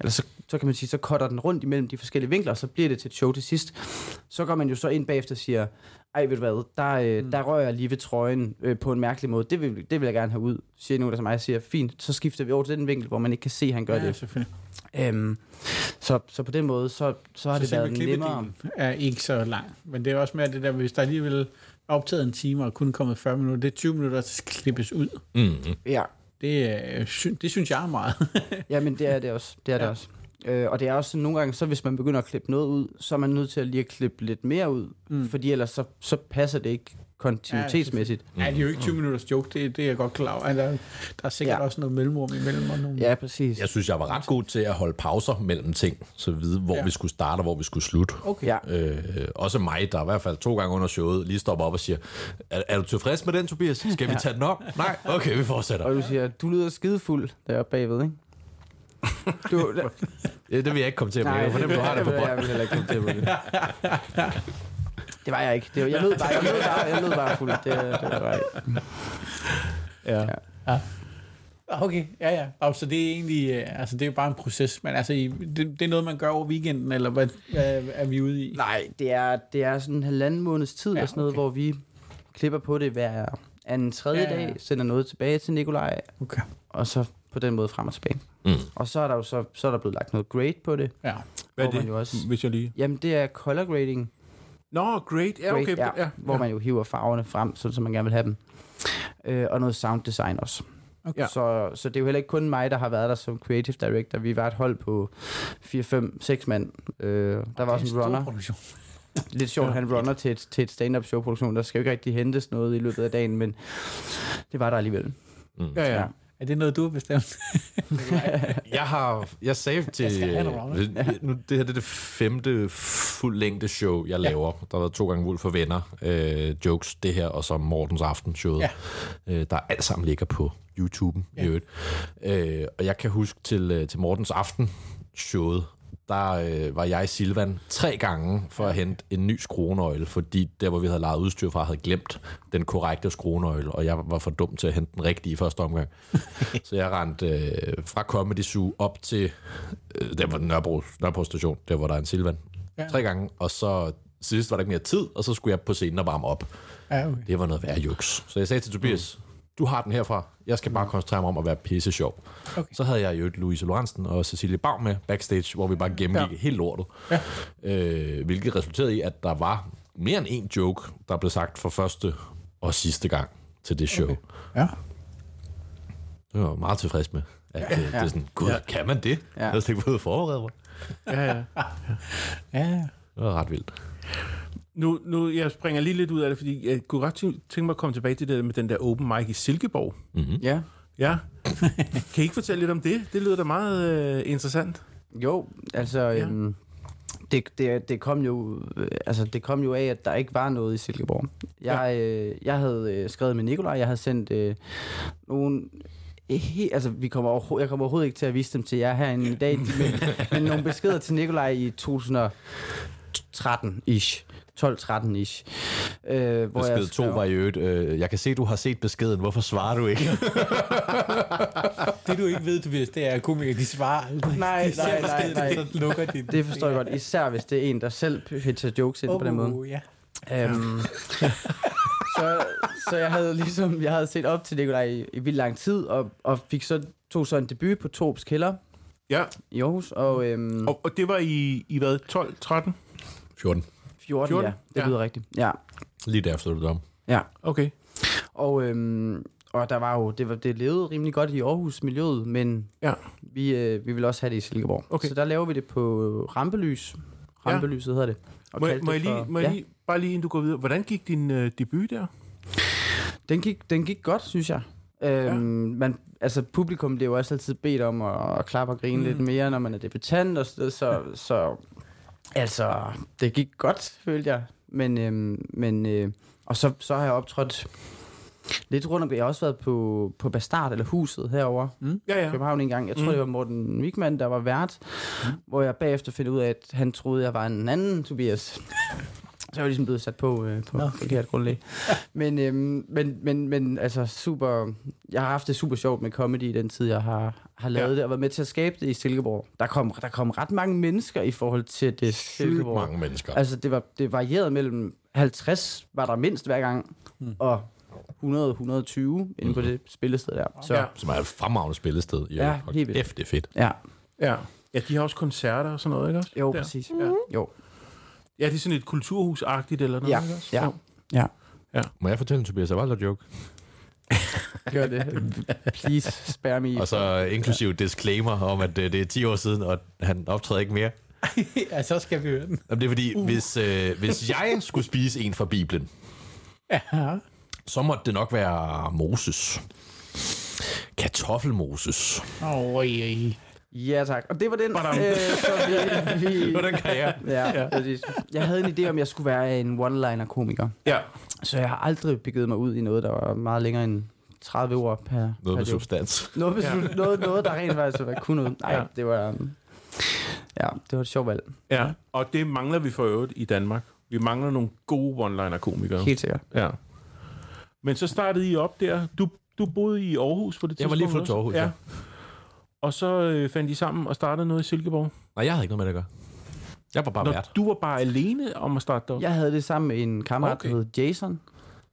Eller så, så kan man sige, så cutter den rundt imellem de forskellige vinkler, og så bliver det til et show til sidst. Så går man jo så ind bagefter og siger, ej, ved du hvad, der, øh, mm. der rører jeg lige ved trøjen øh, på en mærkelig måde. Det vil, det vil jeg gerne have ud, siger nogen der som mig, siger, fint, så skifter vi over til den vinkel, hvor man ikke kan se, at han gør ja, det. selvfølgelig. Øhm, så, så på den måde, så, så har Så det været nemmere. er ikke så lang. Men det er også mere det der, hvis der alligevel er optaget en time og kun kommet 40 minutter, det er 20 minutter, der skal klippes ud. Mm. Ja, Det, sy- det synes jeg er meget. Ja, men det er det også. Det er ja. Det også. Øh, og det er også sådan, nogle gange, så hvis man begynder at klippe noget ud, så er man nødt til at lige at klippe lidt mere ud, mm. fordi ellers så, så passer det ikke kontinuitetsmæssigt. Ja, det er jo ikke 20 minutters joke, det, det er jeg godt klar over. Der, der er sikkert ja. Ja. også noget mellemrum imellem. Og nogle... Ja, præcis. Jeg synes, jeg var ret god til at holde pauser mellem ting, så at vide, hvor Ja. ja. vi skulle starte og hvor vi skulle slutte. Okay. Ja. Øh, også mig, der i hvert fald to gange under showet lige stopper op og siger, er, er du tilfreds med den, Tobias? Skal vi tage den op? Nej, okay, vi fortsætter. Og du siger, du lyder skidefuld deroppe bagved, ikke? Du, Ja, det vil jeg ikke komme til at blive. For dem, du har det på jeg bånd. vil heller ikke komme til at blive. Det var jeg ikke. Det var, jeg lød bare, jeg lød bare, jeg lød bare fuld. Det, det var jeg ikke. Ja. Ja. Okay, ja, ja. Og så det er egentlig, øh, altså det er jo bare en proces, men altså, I- det, det er noget, man gør over weekenden, eller hvad, hvad er vi ude i? Nej, det er, det er sådan en halvanden måneds tid Ja, ja, og sådan noget, okay. hvor vi klipper på det hver anden tredje Ja, ja, ja, ja. dag, sender noget tilbage til Nikolaj, Okay. og så på den måde frem og tilbage. Mm. Og så er der jo så, så er der blevet lagt noget grade på det. Ja. Hvad er det, jo også- hvis jeg lige... Jamen, det er color grading, Nå, great. Ja, okay. ja, Ja, hvor man jo hiver farverne frem, så, så man gerne vil have dem. Øh, og noget sound design også. Okay. Ja. Så, så det er jo heller ikke kun mig, der har været der som creative director. Vi var et hold på 4, 5, 6 mand. Øh, der var også en runner. Produktion. Lidt sjovt, han runner til et, til et stand-up show produktion. Der skal jo ikke rigtig hentes noget i løbet af dagen, men det var der alligevel. Mm. Ja, ja. Ja. Er det noget, du har bestemt? Jeg har, jeg sagde til, Jeg nu, det her det er det femte fuld længde show, jeg laver. Der har været to gange Wolf for venner, øh, jokes, det her, og så Mortens Aften showet. Ja. Øh, der alt sammen ligger på YouTube'en Ja. i øvrigt. Øh, og jeg kan huske til, øh, til Mortens Aften showet, der øh, var jeg i Silvan tre gange for at hente en ny skruenøgle, fordi der, hvor vi havde lejet udstyr fra, havde glemt den korrekte skruenøgle, og jeg var for dum til at hente den rigtige i første omgang. så jeg rendte øh, fra Comedy Zoo op til øh, der var Nørrebro, Nørrebro station, der hvor der er en Silvan. Ja. Tre gange, og så sidst var der ikke mere tid, og så skulle jeg på scenen og varme op. Ja, okay. Det var noget værd juks. Så jeg sagde til Tobias, du har den herfra. Jeg skal bare koncentrere mig om at være pisse sjov. Okay. Så havde jeg jo Louise Lorentzen og Cecilie Baum med backstage, hvor vi bare gennemgik ja. helt lortet. Ja. Øh, hvilket resulterede i, at der var mere end en joke, der blev sagt for første og sidste gang til det show. Okay. Ja. Det var meget tilfreds med. At, ja. det, det er sådan, gud, ja. kan man det? Ja. Jeg havde slet ikke fået forberedt mig. ja, ja. Ja, Det var ret vildt. Nu, nu, jeg springer lige lidt ud af det, fordi jeg kunne godt tænke mig at komme tilbage til det der med den der open mic i Silkeborg. Mm-hmm. Ja. Ja. kan I ikke fortælle lidt om det? Det lyder da meget øh, interessant. Jo, altså... Ja. Ja. Øhm, det, det, det, kom jo, øh, altså, det kom jo af, at der ikke var noget i Silkeborg. Jeg, øh, jeg havde øh, skrevet med Nikolaj, jeg havde sendt øh, nogle... He, altså, vi kommer overho- jeg kommer overhovedet ikke til at vise dem til jer herinde i dag, men, men nogle beskeder til Nikolaj i 2013-ish. 12-13-ish. Øh, hvor Besked jeg 2 skrev- var i øvrigt, øh, jeg kan se, du har set beskeden, hvorfor svarer du ikke? Det du ikke ved, Tobias, det er, at komikere, de svarer aldrig. Nej, de nej, nej, nej. Så lukker de. Det forstår jeg godt, især hvis det er en, der selv pitcher jokes ind på den måde. Oh, ja. Øhm, så, så jeg havde ligesom, jeg havde set op til Nikolaj i, i vildt lang tid, og, og fik så, tog så en debut på Torps Kælder, Ja, i Aarhus, og øhm, og, og det var i, i hvad, 12, 13? 14. 14, 14? ja, det Ja. lyder rigtigt. Ja, Lige der flyttede du om. ja. Okay. Og, øhm, og der var jo, det, var, det levede rimelig godt i Aarhus miljøet, men Ja. vi, øh, vi vil også have det i Silkeborg. Okay. Så der laver vi det på rampelys. Rampelyset hedder det. Og Må, jeg- må, det jeg lige, for- må jeg ja. lige, bare lige inden du går videre, hvordan gik din øh, debut der? Den gik, den gik godt, synes jeg. Øhm, ja. man, altså, publikum bliver jo også altid bedt om at, at klappe og grine mm. lidt mere, når man er debutant, og så, så, så altså, det gik godt, følte jeg. Men, øhm, men øh, og så, så har jeg optrådt lidt rundt om, jeg har også været på, på Bastard, eller Huset herovre, mm. Ja, ja. i København en gang. Jeg tror, mm. det var Morten Wigman, der var vært, mm. hvor jeg bagefter finder ud af, at han troede, jeg var en anden Tobias. Så jeg var ligesom blevet sat på øh, på Nå. forkert grundlag. Men, øhm, men, men, men altså super... Jeg har haft det super sjovt med comedy i den tid, jeg har, har lavet Ja. det, og været med til at skabe det i Silkeborg. Der kom, der kom ret mange mennesker i forhold til det Sygt Silkeborg. mange mennesker. Altså, det, var, det varierede mellem 50 var der mindst hver gang, mm. og 100-120 inde på det spillested der. Så Ja. Som er et fremragende spillested. i Ja, helt vildt. det er fedt. ja. Ja. ja, de har også koncerter og sådan noget, ikke også? jo, Der. præcis. Ja. Jo, Ja, det er sådan et kulturhusagtigt eller noget, Ja, ikke ja. Jo. ja. Må jeg fortælle en Tobias Avalder joke? Gør det. Please, spare me. Og så inklusiv disclaimer om, at øh, det er 10 år siden, og han optræder ikke mere. ja, så skal vi høre den. Jamen, det er fordi, uh. hvis, øh, hvis jeg skulle spise en fra Bibelen, Ja. så måtte det nok være Moses. Kartoffelmoses. Oj. Ja, tak. Og det var den, øh, så vi, vi, Det var den karriere. Ja, ja, præcis. Jeg havde en idé om, at jeg skulle være en one-liner-komiker. Ja. Så jeg har aldrig begivet mig ud i noget, der var meget længere end 30 ord per, Noget per med substans. Noget, ja. noget, noget, der rent faktisk var kun noget. Nej, Ja. ja. det var... Um, ja, det var et sjovt valg. ja. Og det mangler vi for øvrigt i Danmark. Vi mangler nogle gode one-liner-komikere. Helt sikkert. Ja. Men så startede I op der. Du, du boede i Aarhus på det Jeg tidspunkt var lige flyttet til? Aarhus, ja. Og så øh, fandt I sammen og startede noget i Silkeborg. Nej, jeg havde ikke noget med det at gøre. Jeg var bare Når vært. du var bare alene om at starte derop? Jeg havde det sammen med en kammerat, Okay. der hed Jason.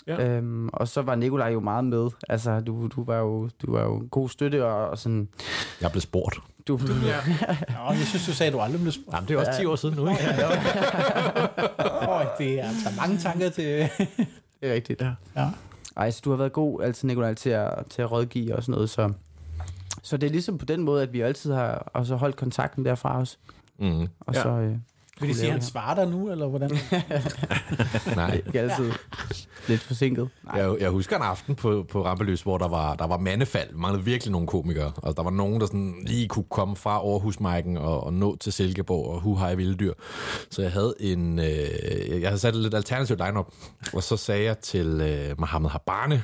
Ja. Øhm, og så var Nikolaj jo meget med. Altså, du, du, var, jo, du var jo en god støtte, og, og sådan... Jeg blev spurgt. Du, Ja. Nå, jeg synes, du sagde, at du aldrig blev spurgt. Jamen, det er også 10 år siden nu, ikke? Åh, det er altså mange tanker til... det er rigtigt. Ja. ja. Ej, så du har været god altid, Nikolaj, til at, til at rådgive og sådan noget, så... Så det er ligesom på den måde, at vi altid har også holdt kontakten derfra os. Mm. Og Ja. så... Øh, Vil de sige, at han det svarer dig nu, eller hvordan? Nej. ikke altid lidt forsinket. Nej. Jeg, jeg husker en aften på, på Rampeløs, hvor der var, der var mandefald. Vi manglede virkelig nogle komikere. Altså, der var nogen, der sådan lige kunne komme fra Aarhusmarken og, og nå til Silkeborg og hu hej vilde dyr. Så jeg havde en... Øh, jeg havde sat et lidt alternativt line-up, og så sagde jeg til øh, Mohammed Habane,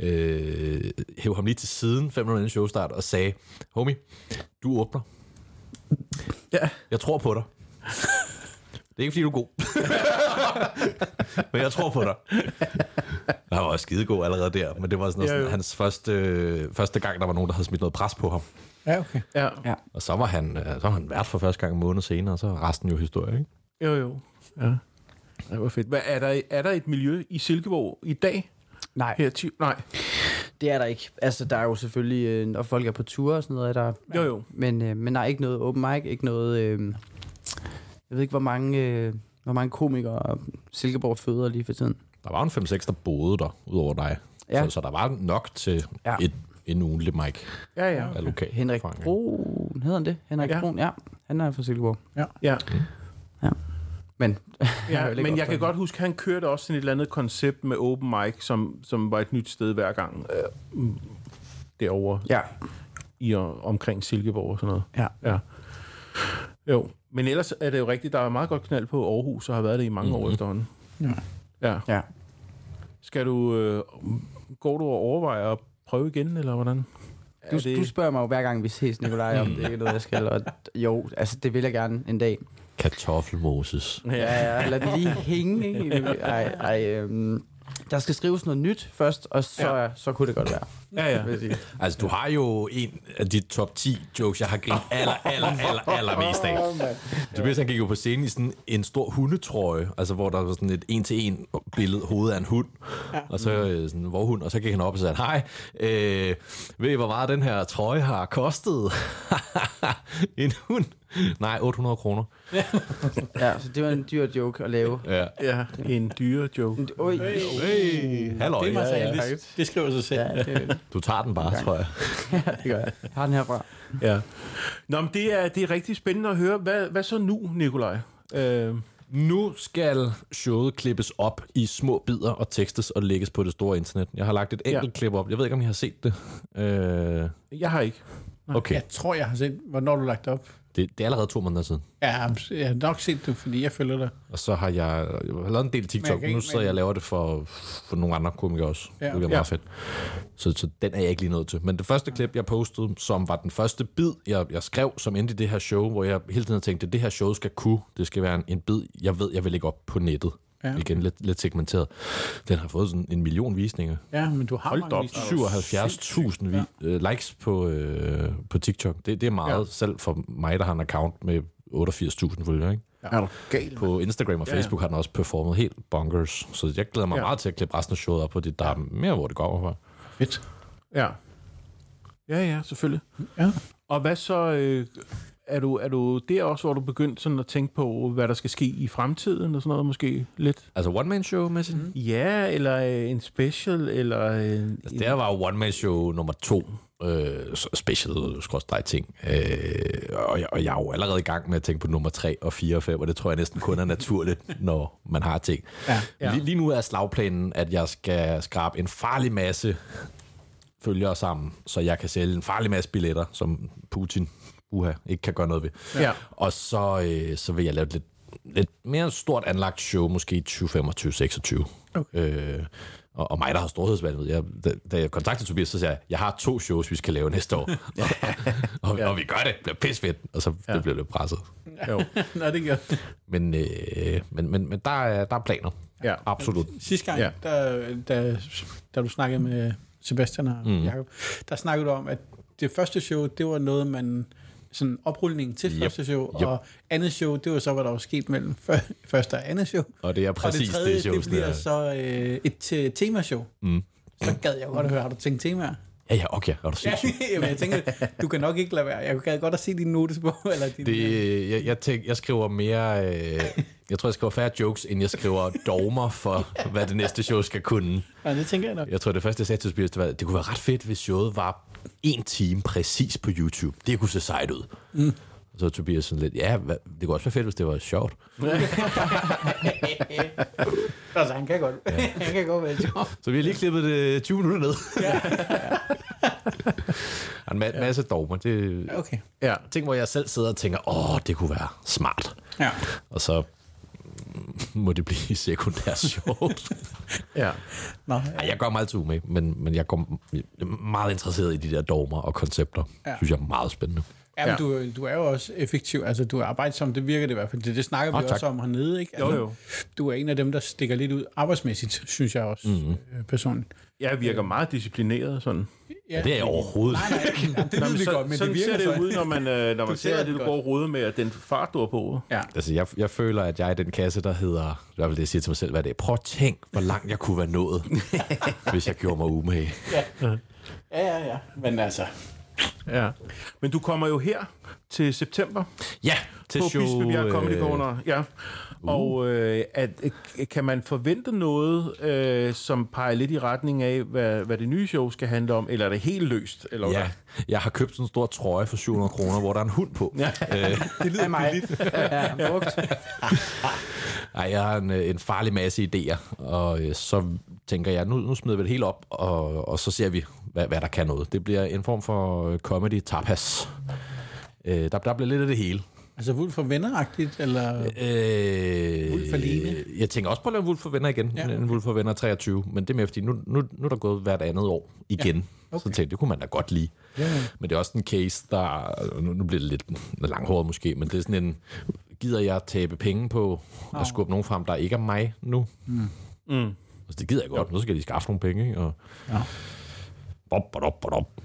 øh, hæv ham lige til siden, fem minutter inden showstart, og sagde, homie, du åbner. Ja. Jeg tror på dig. Det er ikke, fordi du er god. men jeg tror på dig. Han var også skidegod allerede der, men det var sådan, noget, Ja, sådan hans første, øh, første gang, der var nogen, der havde smidt noget pres på ham. Ja, okay. Ja. Ja. Og så var han, øh, så var han vært for første gang en måned senere, og så er resten jo historie, ikke? Jo, jo. Ja. Det var fedt. Hvad, er, der, er der et miljø i Silkeborg i dag? Nej, Her ti- Nej. det er der ikke. Altså, der er jo selvfølgelig, øh, når folk er på tur og sådan noget, er der... Jo, jo. Men, øh, men nej, ikke noget open mic, ikke noget... Øh, jeg ved ikke, hvor mange, øh, hvor mange komikere Silkeborg føder lige for tiden. Der var en 5-6, der boede der, udover dig. Ja. Så, så der var nok til ja. Ja. et, en ugenlig mic Ja, ja. af lokal. Henrik. Brun, hedder han det? Henrik Ja. ja. Brun, ja. Han er fra Silkeborg. ja. Men, ja ikke men jeg kan godt huske, at han kørte også sådan et eller andet koncept med open mic, som, som var et nyt sted hver gang. Øh, mm, derovre ja. i og omkring Silkeborg og sådan noget. Ja. ja. Jo, men ellers er det jo rigtigt, der er meget godt knald på Aarhus, og har været det i mange mm-hmm. år efterhånden. Ja. Ja. Ja. Skal du, øh, går du og overvejer at prøve igen, eller hvordan? Du, det- du spørger mig jo hver gang, vi ses, Nikolaj, om det ikke er noget, jeg skal. Og jo, altså, det vil jeg gerne en dag. Kartoffelmoses. Ja, ja, lad det lige hænge. Ikke? Ej, ej, øhm, Der skal skrives noget nyt først, og så, ja. så kunne det godt være. Ja, ja. Altså, du har jo en af de top 10 jokes, jeg har grint aller, aller, aller, aller mest af. Tobias, han gik jo på scenen i sådan en stor hundetrøje, altså hvor der var sådan et en-til-en billede hoved af en hund, og så øh, sådan en vorhund, og så gik han op og sagde, hej, øh, ved I, hvor meget den her trøje har kostet? en hund? Nej, 800 kroner. Ja, så det var en dyr joke at lave. Ja. Ja, en dyre joke. Oj, Hey, halløj. Det er meget Ja, ja, det, skriver sig selv. ja, det, Du tager den bare, tror jeg. det gør jeg. Jeg har den herfra. Ja. Nå, men det er, det er rigtig spændende at høre. Hvad, hvad så nu, Nikolaj? Øh, Nu skal showet klippes op i små bidder og tekstes og lægges på det store internet. Jeg har lagt et enkelt Ja. klip op. Jeg ved ikke, om I har set det. Øh, jeg har ikke. okay, Jeg tror, jeg har set, hvornår du lagt det op. det, det er allerede to måneder siden. Ja, jeg har nok set det, fordi jeg følger dig. Og så har jeg, jeg har lavet en del TikTok. kan Nu ikke- sidder jeg og laver det for, for nogle andre komikere også. Ja. Ja. Det er Ja. meget fedt. Så, så den er jeg ikke lige nået til. Men det første klip, jeg postede, som var den første bid, jeg, jeg skrev, som endte i det her show, hvor jeg hele tiden tænkte, det her show skal kunne. Det skal være en, en bid, jeg ved, jeg vil lægge op på nettet. Ja. Ja. Igen lidt, lidt segmenteret. Den har fået sådan en million visninger. Ja, men du har Hold mange da op, visninger. 77.000 vi, øh, likes på, øh, på TikTok. Det, det er meget, Ja. ja. selv for mig, der har en account med 88.000 følgere. Ikke? Er du gal? På Instagram og Ja, ja. Facebook har den også performet helt bonkers. Så jeg glæder mig Ja. ja. meget til at klippe resten af showet op, fordi der er mere, hvor det går fra. Fedt. Ja. Ja, ja, selvfølgelig. Ja. Og hvad så... Øh, er du, er du der også, hvor du begyndt sådan at tænke på, hvad der skal ske i fremtiden og sådan noget måske lidt? Altså one-man-show. Mhm. Mm. Ja, eller øh, en special, eller... Øh, Altså, det her var jo one-man-show nummer to. Øh, special skrådstræk ting. Øh, og, jeg, og jeg er jo allerede i gang med at tænke på nummer 3 og 4 og 5, og det tror jeg næsten kun er naturligt, når man har ting. Ja. Ja. Lige, lige nu er slagplanen, at jeg skal skrabe en farlig masse følgere sammen, så jeg kan sælge en farlig masse billetter, som Putin uha, ikke kan gøre noget ved. Ja. Og så, øh, så vil jeg lave et lidt, lidt mere stort anlagt show, måske i 2025-26. Okay. Øh, og, og mig, der har storhedsvandet. Jeg, da, da jeg kontaktede Tobias, så sagde jeg, jeg har to shows, vi skal lave næste år. og, og vi gør det. Det bliver pissfedt. Og så ja. det bliver lidt presset. Jo. Nå, det gør Men, øh, men, men, men der, er, der er planer. Ja. Absolut. Sidste gang, Ja. ja. der, da, da du snakkede med Sebastian og mm. Jacob, der snakkede du om, at det første show, det var noget, man sådan oprulning til Yep. første show, Yep. og andet show, det var så, hvad der var sket mellem før, første og andet show. Og det er og præcis det tredje, det, show, det bliver så øh, et te- temashow. Mm. Så gad jeg godt at høre, har du tænkt temaer? Ja, ja, okay. Er du Ja, sindssyg? jamen, jeg tænker, du kan nok ikke lade være. Jeg gad godt at se din notesbog. Eller din, Det, jeg, jeg, tænk, jeg skriver mere... Øh, jeg tror, jeg skriver færre jokes, end jeg skriver dogmer for, hvad det næste show skal kunne. Ja, det tænker jeg nok. Jeg tror, det første, jeg sagde til Tobias, det var, det kunne være ret fedt, hvis showet var en time præcis på YouTube. Det kunne se sejt ud. Mm. Og så var Tobias sådan lidt, ja, hvad, det kunne også være fedt, hvis det var sjovt. Altså, han kan godt, han kan godt være sjov. Så vi har lige klippet det 20 minutter ned. Og en ma- masse dogmer. Det Okay. Ja. ting, hvor jeg selv sidder og tænker, åh, det kunne være smart. Ja. Og så mm, må det blive sekundært sjovt. Ja. Nå, ja. Ej, jeg går meget altid med, men, men jeg går er meget interesseret i de der dogmer og koncepter. Ja. Ja. synes jeg er meget spændende. Ja, men Ja. du, du er jo også effektiv, altså du er arbejdsom, det virker det i hvert fald. Det, det snakker vi Åh, tak. også om hernede, ikke? Jo, Altså, jo. Du er en af dem, der stikker lidt ud arbejdsmæssigt, synes jeg også, Mhm. mm-hmm. personligt. Jeg virker meget disciplineret sådan. Ja, det er jeg overhovedet Nej, nej, ja, det ved vi så, godt, men sådan det virker ser det ud, når man, øh, når man ser ser det du går og roder med, at den fart, du har på. Ja. Altså, jeg, jeg føler, at jeg er i den kasse, der hedder... Det er vel det, jeg siger til mig selv hver dag. Prøv at tænk, hvor langt jeg kunne være nået, hvis jeg gjorde mig umage. Ja, ja, ja. Men altså, Ja. Men du kommer jo her til september Ja, til på show... Bispebjerg Comedy øh, Corner. Ja. Og øh, at, øh, kan man forvente noget, øh, som peger lidt i retning af, hvad, hvad det nye show skal handle om, eller er det helt løst? Eller Ja, jeg har købt sådan en stor trøje for 700 kroner, hvor der er en hund på. Ja. Øh, det lyder mig. Ja, brugt. ej, jeg har en, øh, en farlig masse idéer, og øh, så tænker jeg, nu, nu smider vi det hele op, og, og så ser vi, hvad, hvad der kan noget. Det bliver en form for øh, comedy tapas. Øh, der, der bliver lidt af det hele. Altså, Wulf for venner-agtigt, eller... Øh, Wulf alene? Jeg tænker også på at lave Wulf for venner igen. Ja, En Wulf for venner 23. Men det er mere fordi, nu, nu, nu er der gået hvert andet år igen. Ja, okay. Så tænkte det kunne man da godt lide. Ja, ja. Men det er også en case, der... Nu, nu bliver det lidt langhåret måske, men det er sådan en... Gider jeg tabe penge på at skubbe nogen frem, der ikke er mig nu? Mm. Altså, det gider jeg godt. Nu skal de skaffe nogle penge, ikke? Og... Ja. Bop, bop, bop, bop.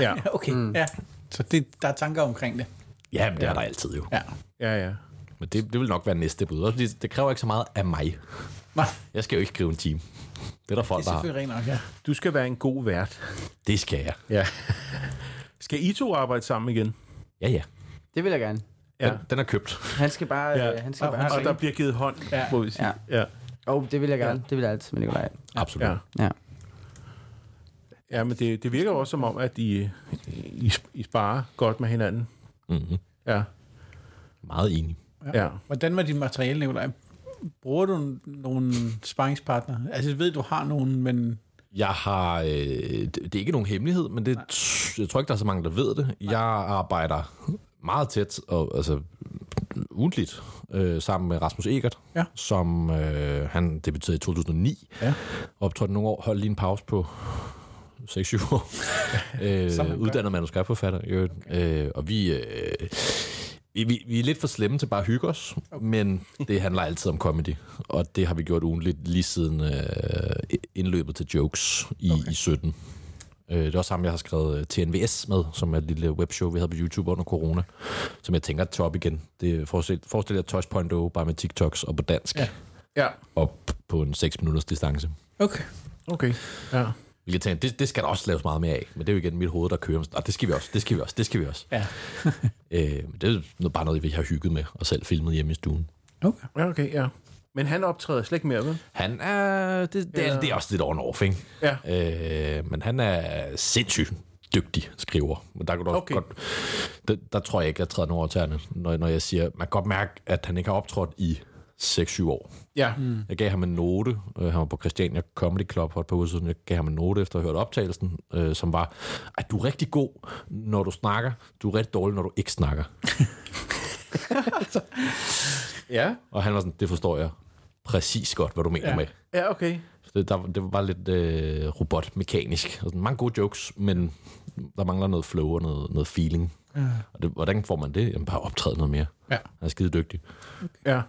Ja, Okay, mm. ja. Så det, der er tanker omkring det. Ja, men det er der altid jo. Ja. ja, ja. Men det, det vil nok være næste bud. Også fordi det kræver ikke så meget af mig. Nej, Jeg skal jo ikke skrive en team. Det er der folk, det er der har. selvfølgelig rent nok, ja. Du skal være en god vært. Det skal jeg. Ja. Skal I to arbejde sammen igen? Ja, ja. Det vil jeg gerne. Ja. Den, den er købt. Han skal bare... Ja. Ja. Han skal Og- bare Og der bliver givet hånd, Ja. må vi sige. Ja. ja. oh, det vil jeg gerne. Det vil jeg altid med Nikolaj. Absolut. Ja. Ja. Ja. ja men det, det virker også som om, at I, I, I sparer godt med hinanden. Mm-hmm. Ja. Meget enig. Ja. Hvordan var dit materiale, Nicolaj? Bruger du nogle sparringspartner? Altså, jeg ved, du har nogen, men... Jeg har... Øh, det, er ikke nogen hemmelighed, men det, jeg tror ikke, der er så mange, der ved det. Jeg arbejder meget tæt og altså ugentligt øh, sammen med Rasmus Egert, Ja. som øh, han debuterede i 2009. Ja. Optrådte nogle år, holdt lige en pause på 6-7 år. øh, uddannet manuskriptforfatter. i øvrigt. Øh, og vi, øh, vi, vi, er lidt for slemme til bare at hygge os, okay. men det handler altid om comedy. Og det har vi gjort ugentligt lige siden øh, indløbet til jokes i, okay. i 17. Øh, det er også ham, jeg har skrevet øh, TNVS med, som er et lille webshow, vi havde på YouTube under corona, som jeg tænker at tage op igen. Det er forestil, forestil jer Touch.0 bare med TikToks og på dansk, Ja. Ja. og på en 6 minutters distance. Okay. Okay. Ja. Vi kan tænke, det, det skal der også laves meget mere af, men det er jo igen mit hoved, der kører. Og det skal vi også, det skal vi også, det skal vi også. Ja. Øh, men det er bare noget, vi har hygget med og selv filmet hjemme i stuen. Okay. Ja, okay, ja. Men han optræder slet ikke mere, vel? Han er, det, det, Ja. er, det er også lidt on off, ikke? Ja. Øh, men han er sindssygt dygtig skriver. Men der, kan du også Okay. godt, der, der tror jeg ikke, jeg træder nogen over tæerne, når, når jeg siger, man kan godt mærke, at han ikke har optrådt i 6-7 år. Ja. Mm. Jeg gav ham en note, øh, han var på Christiania Comedy Club for et par uger siden, jeg gav ham en note efter at have hørt optagelsen, øh, som var, at du er rigtig god, når du snakker, du er rigtig dårlig, når du ikke snakker. Ja. Og han var sådan, det forstår jeg præcis godt, hvad du mener ja. Med. Ja, okay. Så det, der, det var bare lidt øh, robotmekanisk. Altså, mange gode jokes, men der mangler noget flow og noget, noget feeling. Ja. Og det, hvordan får man det? Jamen, bare optræde noget mere. Ja. Han er skide dygtig. Ja.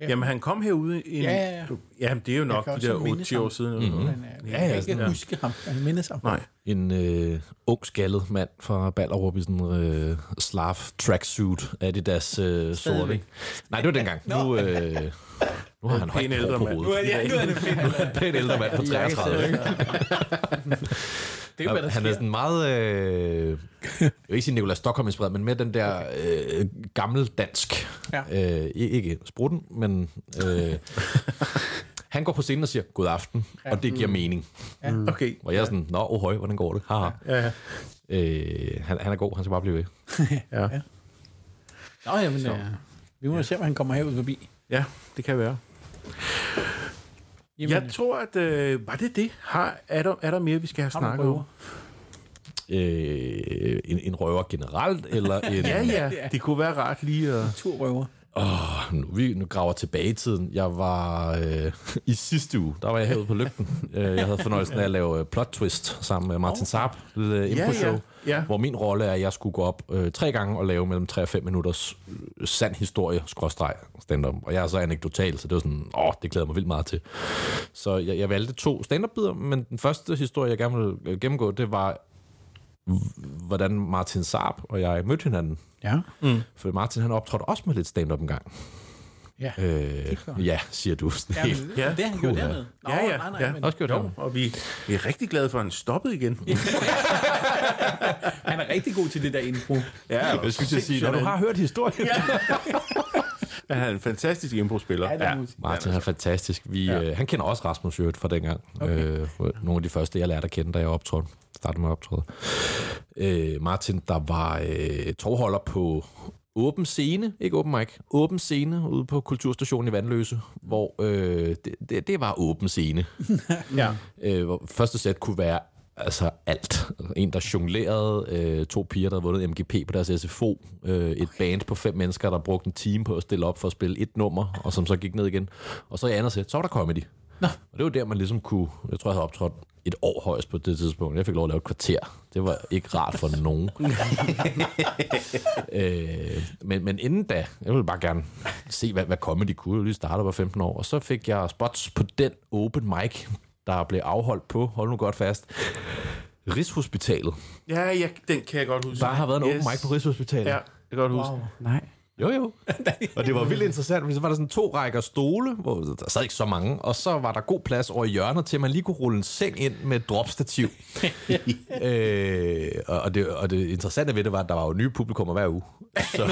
Ja. Jamen, han kom herude i en... Ja, ja, ja. Jamen, det er jo nok de der mindes 8 år siden. Eller Mhm. noget. Men, øh, Ja, jeg ja, kan ikke ja. huske ham. Jeg mindes ham. Nej. En øh, ung skaldet mand fra Ballerup i sådan en øh, slav tracksuit Adidas øh, sort. Stadigvæk. ikke? Nej, det var dengang. Nu, øh, nu har han højt på mand. hovedet. Ja, nu er det fedt. Nu er han en pæn ældre mand på 33. Det er jo, hvad der han sker. er sådan meget... Øh, jeg vil ikke sige Nicolas Stockholm inspireret, men med den der øh, gammel dansk. Ja. Øh, i- ikke sprutten, men... Øh, han går på scenen og siger, god aften, ja. og det giver mening. Okay. Og jeg er sådan, nå, oh, høj, hvordan går det? Haha. Ja, ja. Øh, han, han er god, han skal bare blive ved. Ja. Nå, jamen, øh, vi må ja. se, om han kommer herud forbi. ja, det kan være. Jamen, Jeg tror, at... Øh, var det det? Har, er, der, er der mere, vi skal have snakket om? Øh, en, en røver generelt, eller en... Ja, ja. Det kunne være rart lige at... Turrøver. Åh, nu, vi nu graver tilbage i tiden. Jeg var øh, i sidste uge, der var jeg herude på lygten. Øh, jeg havde fornøjelsen af at lave øh, plot twist sammen med Martin Saab, et lille Ja, impro-show, ja. Ja. hvor min rolle er, at jeg skulle gå op øh, tre gange og lave mellem 3 og 5 minutters øh, sand historie, skråstreg, stand-up. Og jeg er så anekdotal, så det var sådan, åh, det glæder mig vildt meget til. Så jeg, jeg valgte to stand-up-bidder, men den første historie, jeg gerne ville øh, gennemgå, det var, hvordan Martin Saab og jeg mødte hinanden. Ja. For Martin, han optrådte også med lidt stand-up en gang. Ja. Øh, ja, siger du. Jamen, helt. ja. det har han gjort dernede. Nå, Ja, ja, nej, nej, ja. men Også gjort Jo, det. og vi, vi er rigtig glade for, at han stoppede igen. han er rigtig god til det der intro. Ja, Jeg skulle til at sige, når du har hørt historien. Ja. Han er en fantastisk impro-spiller. Ja, Ja. Martin er fantastisk. Vi, ja. øh, han kender også Rasmus Jødt fra dengang. Okay. Øh, nogle af de første, jeg lærte at kende, da jeg optrådte. Startede med at optræde. Øh, Martin, der var øh, tovholder på åben scene, ikke åben mic, åben scene ude på Kulturstationen i Vandløse, hvor øh, det, det, det var åben scene. ja. Øh, hvor første sæt kunne være altså alt. En, der jonglerede, øh, to piger, der havde vundet MGP på deres SFO, øh, et band på fem mennesker, der brugte en time på at stille op for at spille et nummer, og som så gik ned igen. Og så i andet sæt, så var der comedy. Nå. Og det var der, man ligesom kunne, jeg tror, jeg havde optrådt et år højst på det tidspunkt. Jeg fik lov at lave et kvarter. Det var ikke rart for nogen. øh, men, men inden da, jeg ville bare gerne se, hvad, hvad comedy kunne. Jeg lige startede, var 15 år. Og så fik jeg spots på den open mic, der blev afholdt på, hold nu godt fast, Rigshospitalet. Ja, ja, den kan jeg godt huske. Der har været en yes. open mic på Rigshospitalet. Ja, jeg kan godt huske. Wow. Nej. Jo, jo. Og det var vildt interessant, fordi så var der sådan to rækker stole, hvor der sad ikke så mange, og så var der god plads over i hjørnet til, at man lige kunne rulle en seng ind med et dropstativ. øh, og, det, og det interessante ved det var, at der var jo nye publikummer hver uge. Så,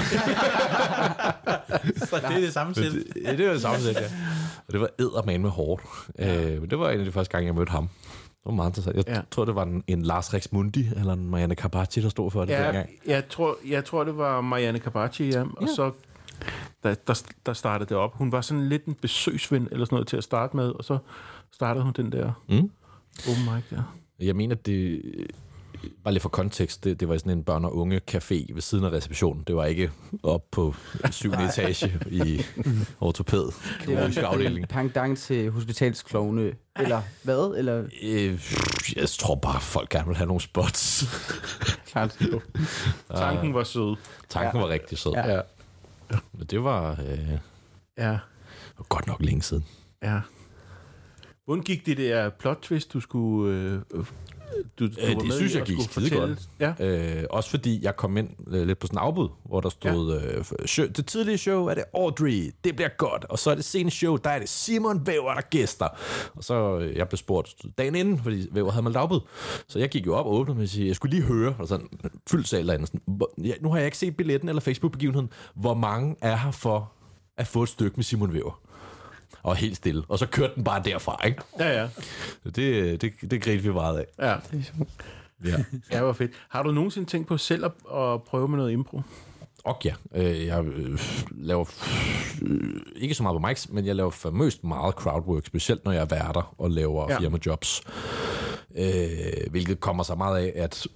Så det er det samme sæt. ja, det var det samme sæt, ja. Og det var eddermand med hårdt. Øh, men det var en af de første gange, jeg mødte ham. Det var meget interessant. Jeg Ja. ja. tror, det var en, en Lars Rexmundi eller en Marianne Carpacci, der stod for det Ja, dengang. jeg tror, jeg tror, det var Marianne Carpacci, ja. Og så der, der, der startede det op. Hun var sådan lidt en besøgsven eller sådan noget til at starte med, og så startede hun den der Mm. open mic der. Jeg mener, det... Bare lige for kontekst, det, det var sådan en børn- og unge café ved siden af receptionen. Det var ikke op på syvende etage i ortopæd, kirurgisk afdeling. Pangdang til hospitalsklovne. Eller hvad? Eller Øh, jeg tror bare, folk gerne vil have nogle spots. klart. Tanken var sød. Tanken var rigtig sød. Ja. Ja. Men det var, øh, det Ja, var godt nok længe siden. ja. Hvordan gik det der plot twist, du skulle... Øh, du, du Øh, det synes jeg gik skulle skidegodt. Ja. Øh, også fordi jeg kom ind øh, lidt på sådan en afbud, hvor der stod, ja. øh, show, det tidlige show er det Audrey, det bliver godt. Og så er det sene show, der er det Simon Væver, der gæster. Og så øh, jeg blev spurgt dagen inden, fordi Væver havde meldt afbud. Så jeg gik jo op og åbnede mig og sige, jeg skulle lige høre, og sådan fyldt sal derinde. Sådan, hvor- ja, nu har jeg ikke set billetten eller Facebook-begivenheden. Hvor mange er her for at få et stykke med Simon Væver? Og helt stille. Og så kørte den bare derfra, ikke? Ja, ja. Det, det, det grinte vi meget af. Ja, Ja. ja, hvor fedt. Har du nogensinde tænkt på selv at, at prøve med noget impro? Og ja, øh, jeg øh, laver øh, ikke så meget på mics, men jeg laver famøst meget crowdwork, specielt når jeg er værter og laver Ja. firmajobs. Øh, hvilket kommer så meget af, at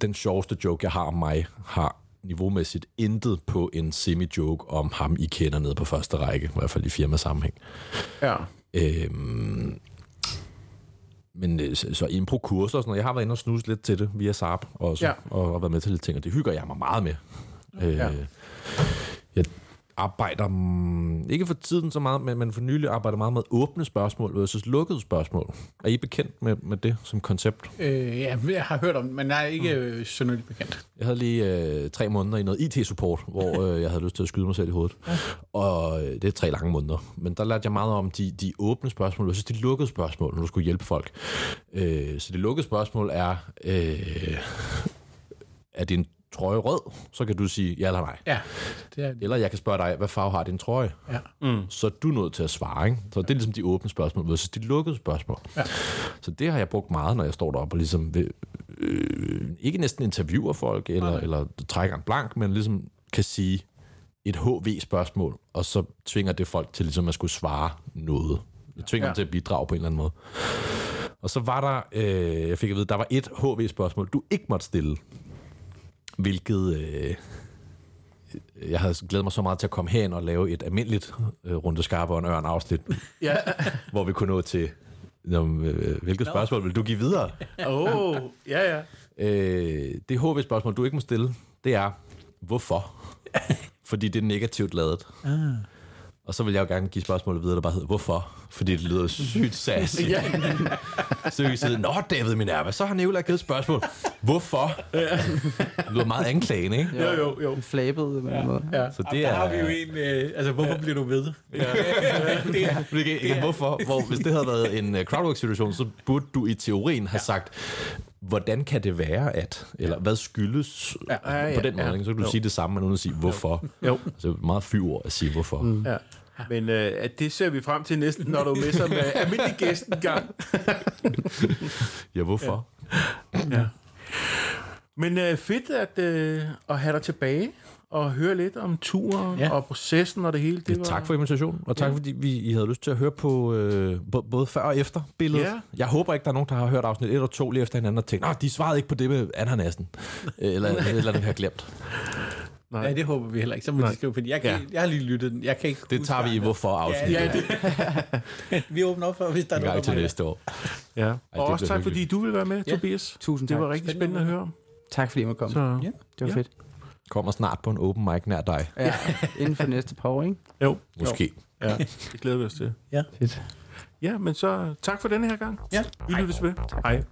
den sjoveste joke, jeg har om mig, har niveaumæssigt intet på en semi-joke om ham, I kender nede på første række, i hvert fald i firmasammenhæng. Ja. Øhm, men øh, så, impro-kurser og sådan noget, jeg har været inde og snuse lidt til det via SAP også, ja. og, og været med til lidt ting, og det hygger jeg mig meget med. Øh, Ja. Jeg arbejder, mm, ikke for tiden så meget, men, men for nylig arbejder meget med åbne spørgsmål versus lukkede spørgsmål. Er I bekendt med, med det som koncept? Øh, ja, jeg har hørt om det, men jeg er ikke øh, synderligt bekendt. Jeg havde lige øh, tre måneder i noget IT-support, hvor øh, jeg havde lyst til at skyde mig selv i hovedet. Ja. Og øh, det er tre lange måneder. Men der lærte jeg meget om de, de åbne spørgsmål, versus de lukkede spørgsmål, når du skulle hjælpe folk. Øh, så det lukkede spørgsmål er, øh, er din trøje rød? Så kan du sige ja eller nej. Ja, det er Eller jeg kan spørge dig, hvad farve har din trøje? Ja. Mm. Så er du nødt til at svare, ikke? Så det er ligesom de åbne spørgsmål, versus de lukkede spørgsmål. Ja. Så det har jeg brugt meget, når jeg står deroppe og ligesom vil, øh, ikke næsten interviewer folk, eller, Nej. eller trækker en blank, men ligesom kan sige et HV-spørgsmål, og så tvinger det folk til ligesom at skulle svare noget. Jeg tvinger Ja. ja. dem til at bidrage på en eller anden måde. Og så var der, øh, jeg fik at vide, der var et HV-spørgsmål, du ikke måtte stille. Hvilket øh, jeg havde glædet mig så meget til at komme herind og lave et almindeligt øh, runde skarpe og en ørn afsnit, Ja. hvor vi kunne nå til, Nå, øh, hvilket spørgsmål vil du give videre? Åh, oh, ja, ja. Øh, det HV-spørgsmål, du ikke må stille, det er, hvorfor? Fordi det er negativt lavet. Ah. Og så vil jeg jo gerne give spørgsmålet videre, der bare hedder, hvorfor? Fordi det lyder sygt sassy. ja. Så vi kan sige, Nå, David Minerva, så har Nicolai givet et spørgsmål. Hvorfor? Det lyder meget anklagende, ikke? Jo, jo, jo. Flabet på en måde. Ja. Så det det der er... har vi jo en, øh, altså hvorfor bliver du ved? Ja. det er, igen, igen, hvorfor? Hvor, hvis det havde været en uh, crowdwork-situation, så burde du i teorien have sagt, hvordan kan det være at, eller hvad skyldes Ja. ja, Ja, ja, på den måde, ja. så kan du Jo. sige det samme, men uden at sige hvorfor. Jo. Så det er meget fyord at sige hvorfor. Mm. Ja. Men øh, at det ser vi frem til næsten, når du er med som øh, almindelig gæst en gang. Ja, hvorfor? Ja. Men øh, fedt at, øh, at have dig tilbage og høre lidt om turen Ja. ja. og processen og det hele. Det Ja, tak for invitationen, og tak fordi vi, I havde lyst til at høre på øh, både før og efter billedet. Ja. Jeg håber ikke, der er nogen, der har hørt afsnit 1 og 2 lige efter hinanden og tænkt, nej, de svarede ikke på det med ananasen. eller eller eller vi har glemt. ja, det håber vi heller ikke. Så må de skrive, fordi jeg, kan, Ja. jeg har lige lyttet den. Jeg kan ikke Det tager vi i hvorfor afsnit. Ja, Ja, ja, det, vi åbner op for, hvis der er noget, til næste år. Ja. Og bliver også tak, hyggeligt. fordi du vil være med, Ja. Tobias. Tusind Det tak. var rigtig spændende at høre om. Tak fordi jeg måtte komme. Så, Ja. Det var Ja. fedt. Kommer snart på en open mic nær dig. Ja, inden for næste par år, ikke? jo, Måske. ja, det glæder vi os til. Fedt. Ja, men så tak for denne her gang. Ja. Vi lyttes ved. Hej.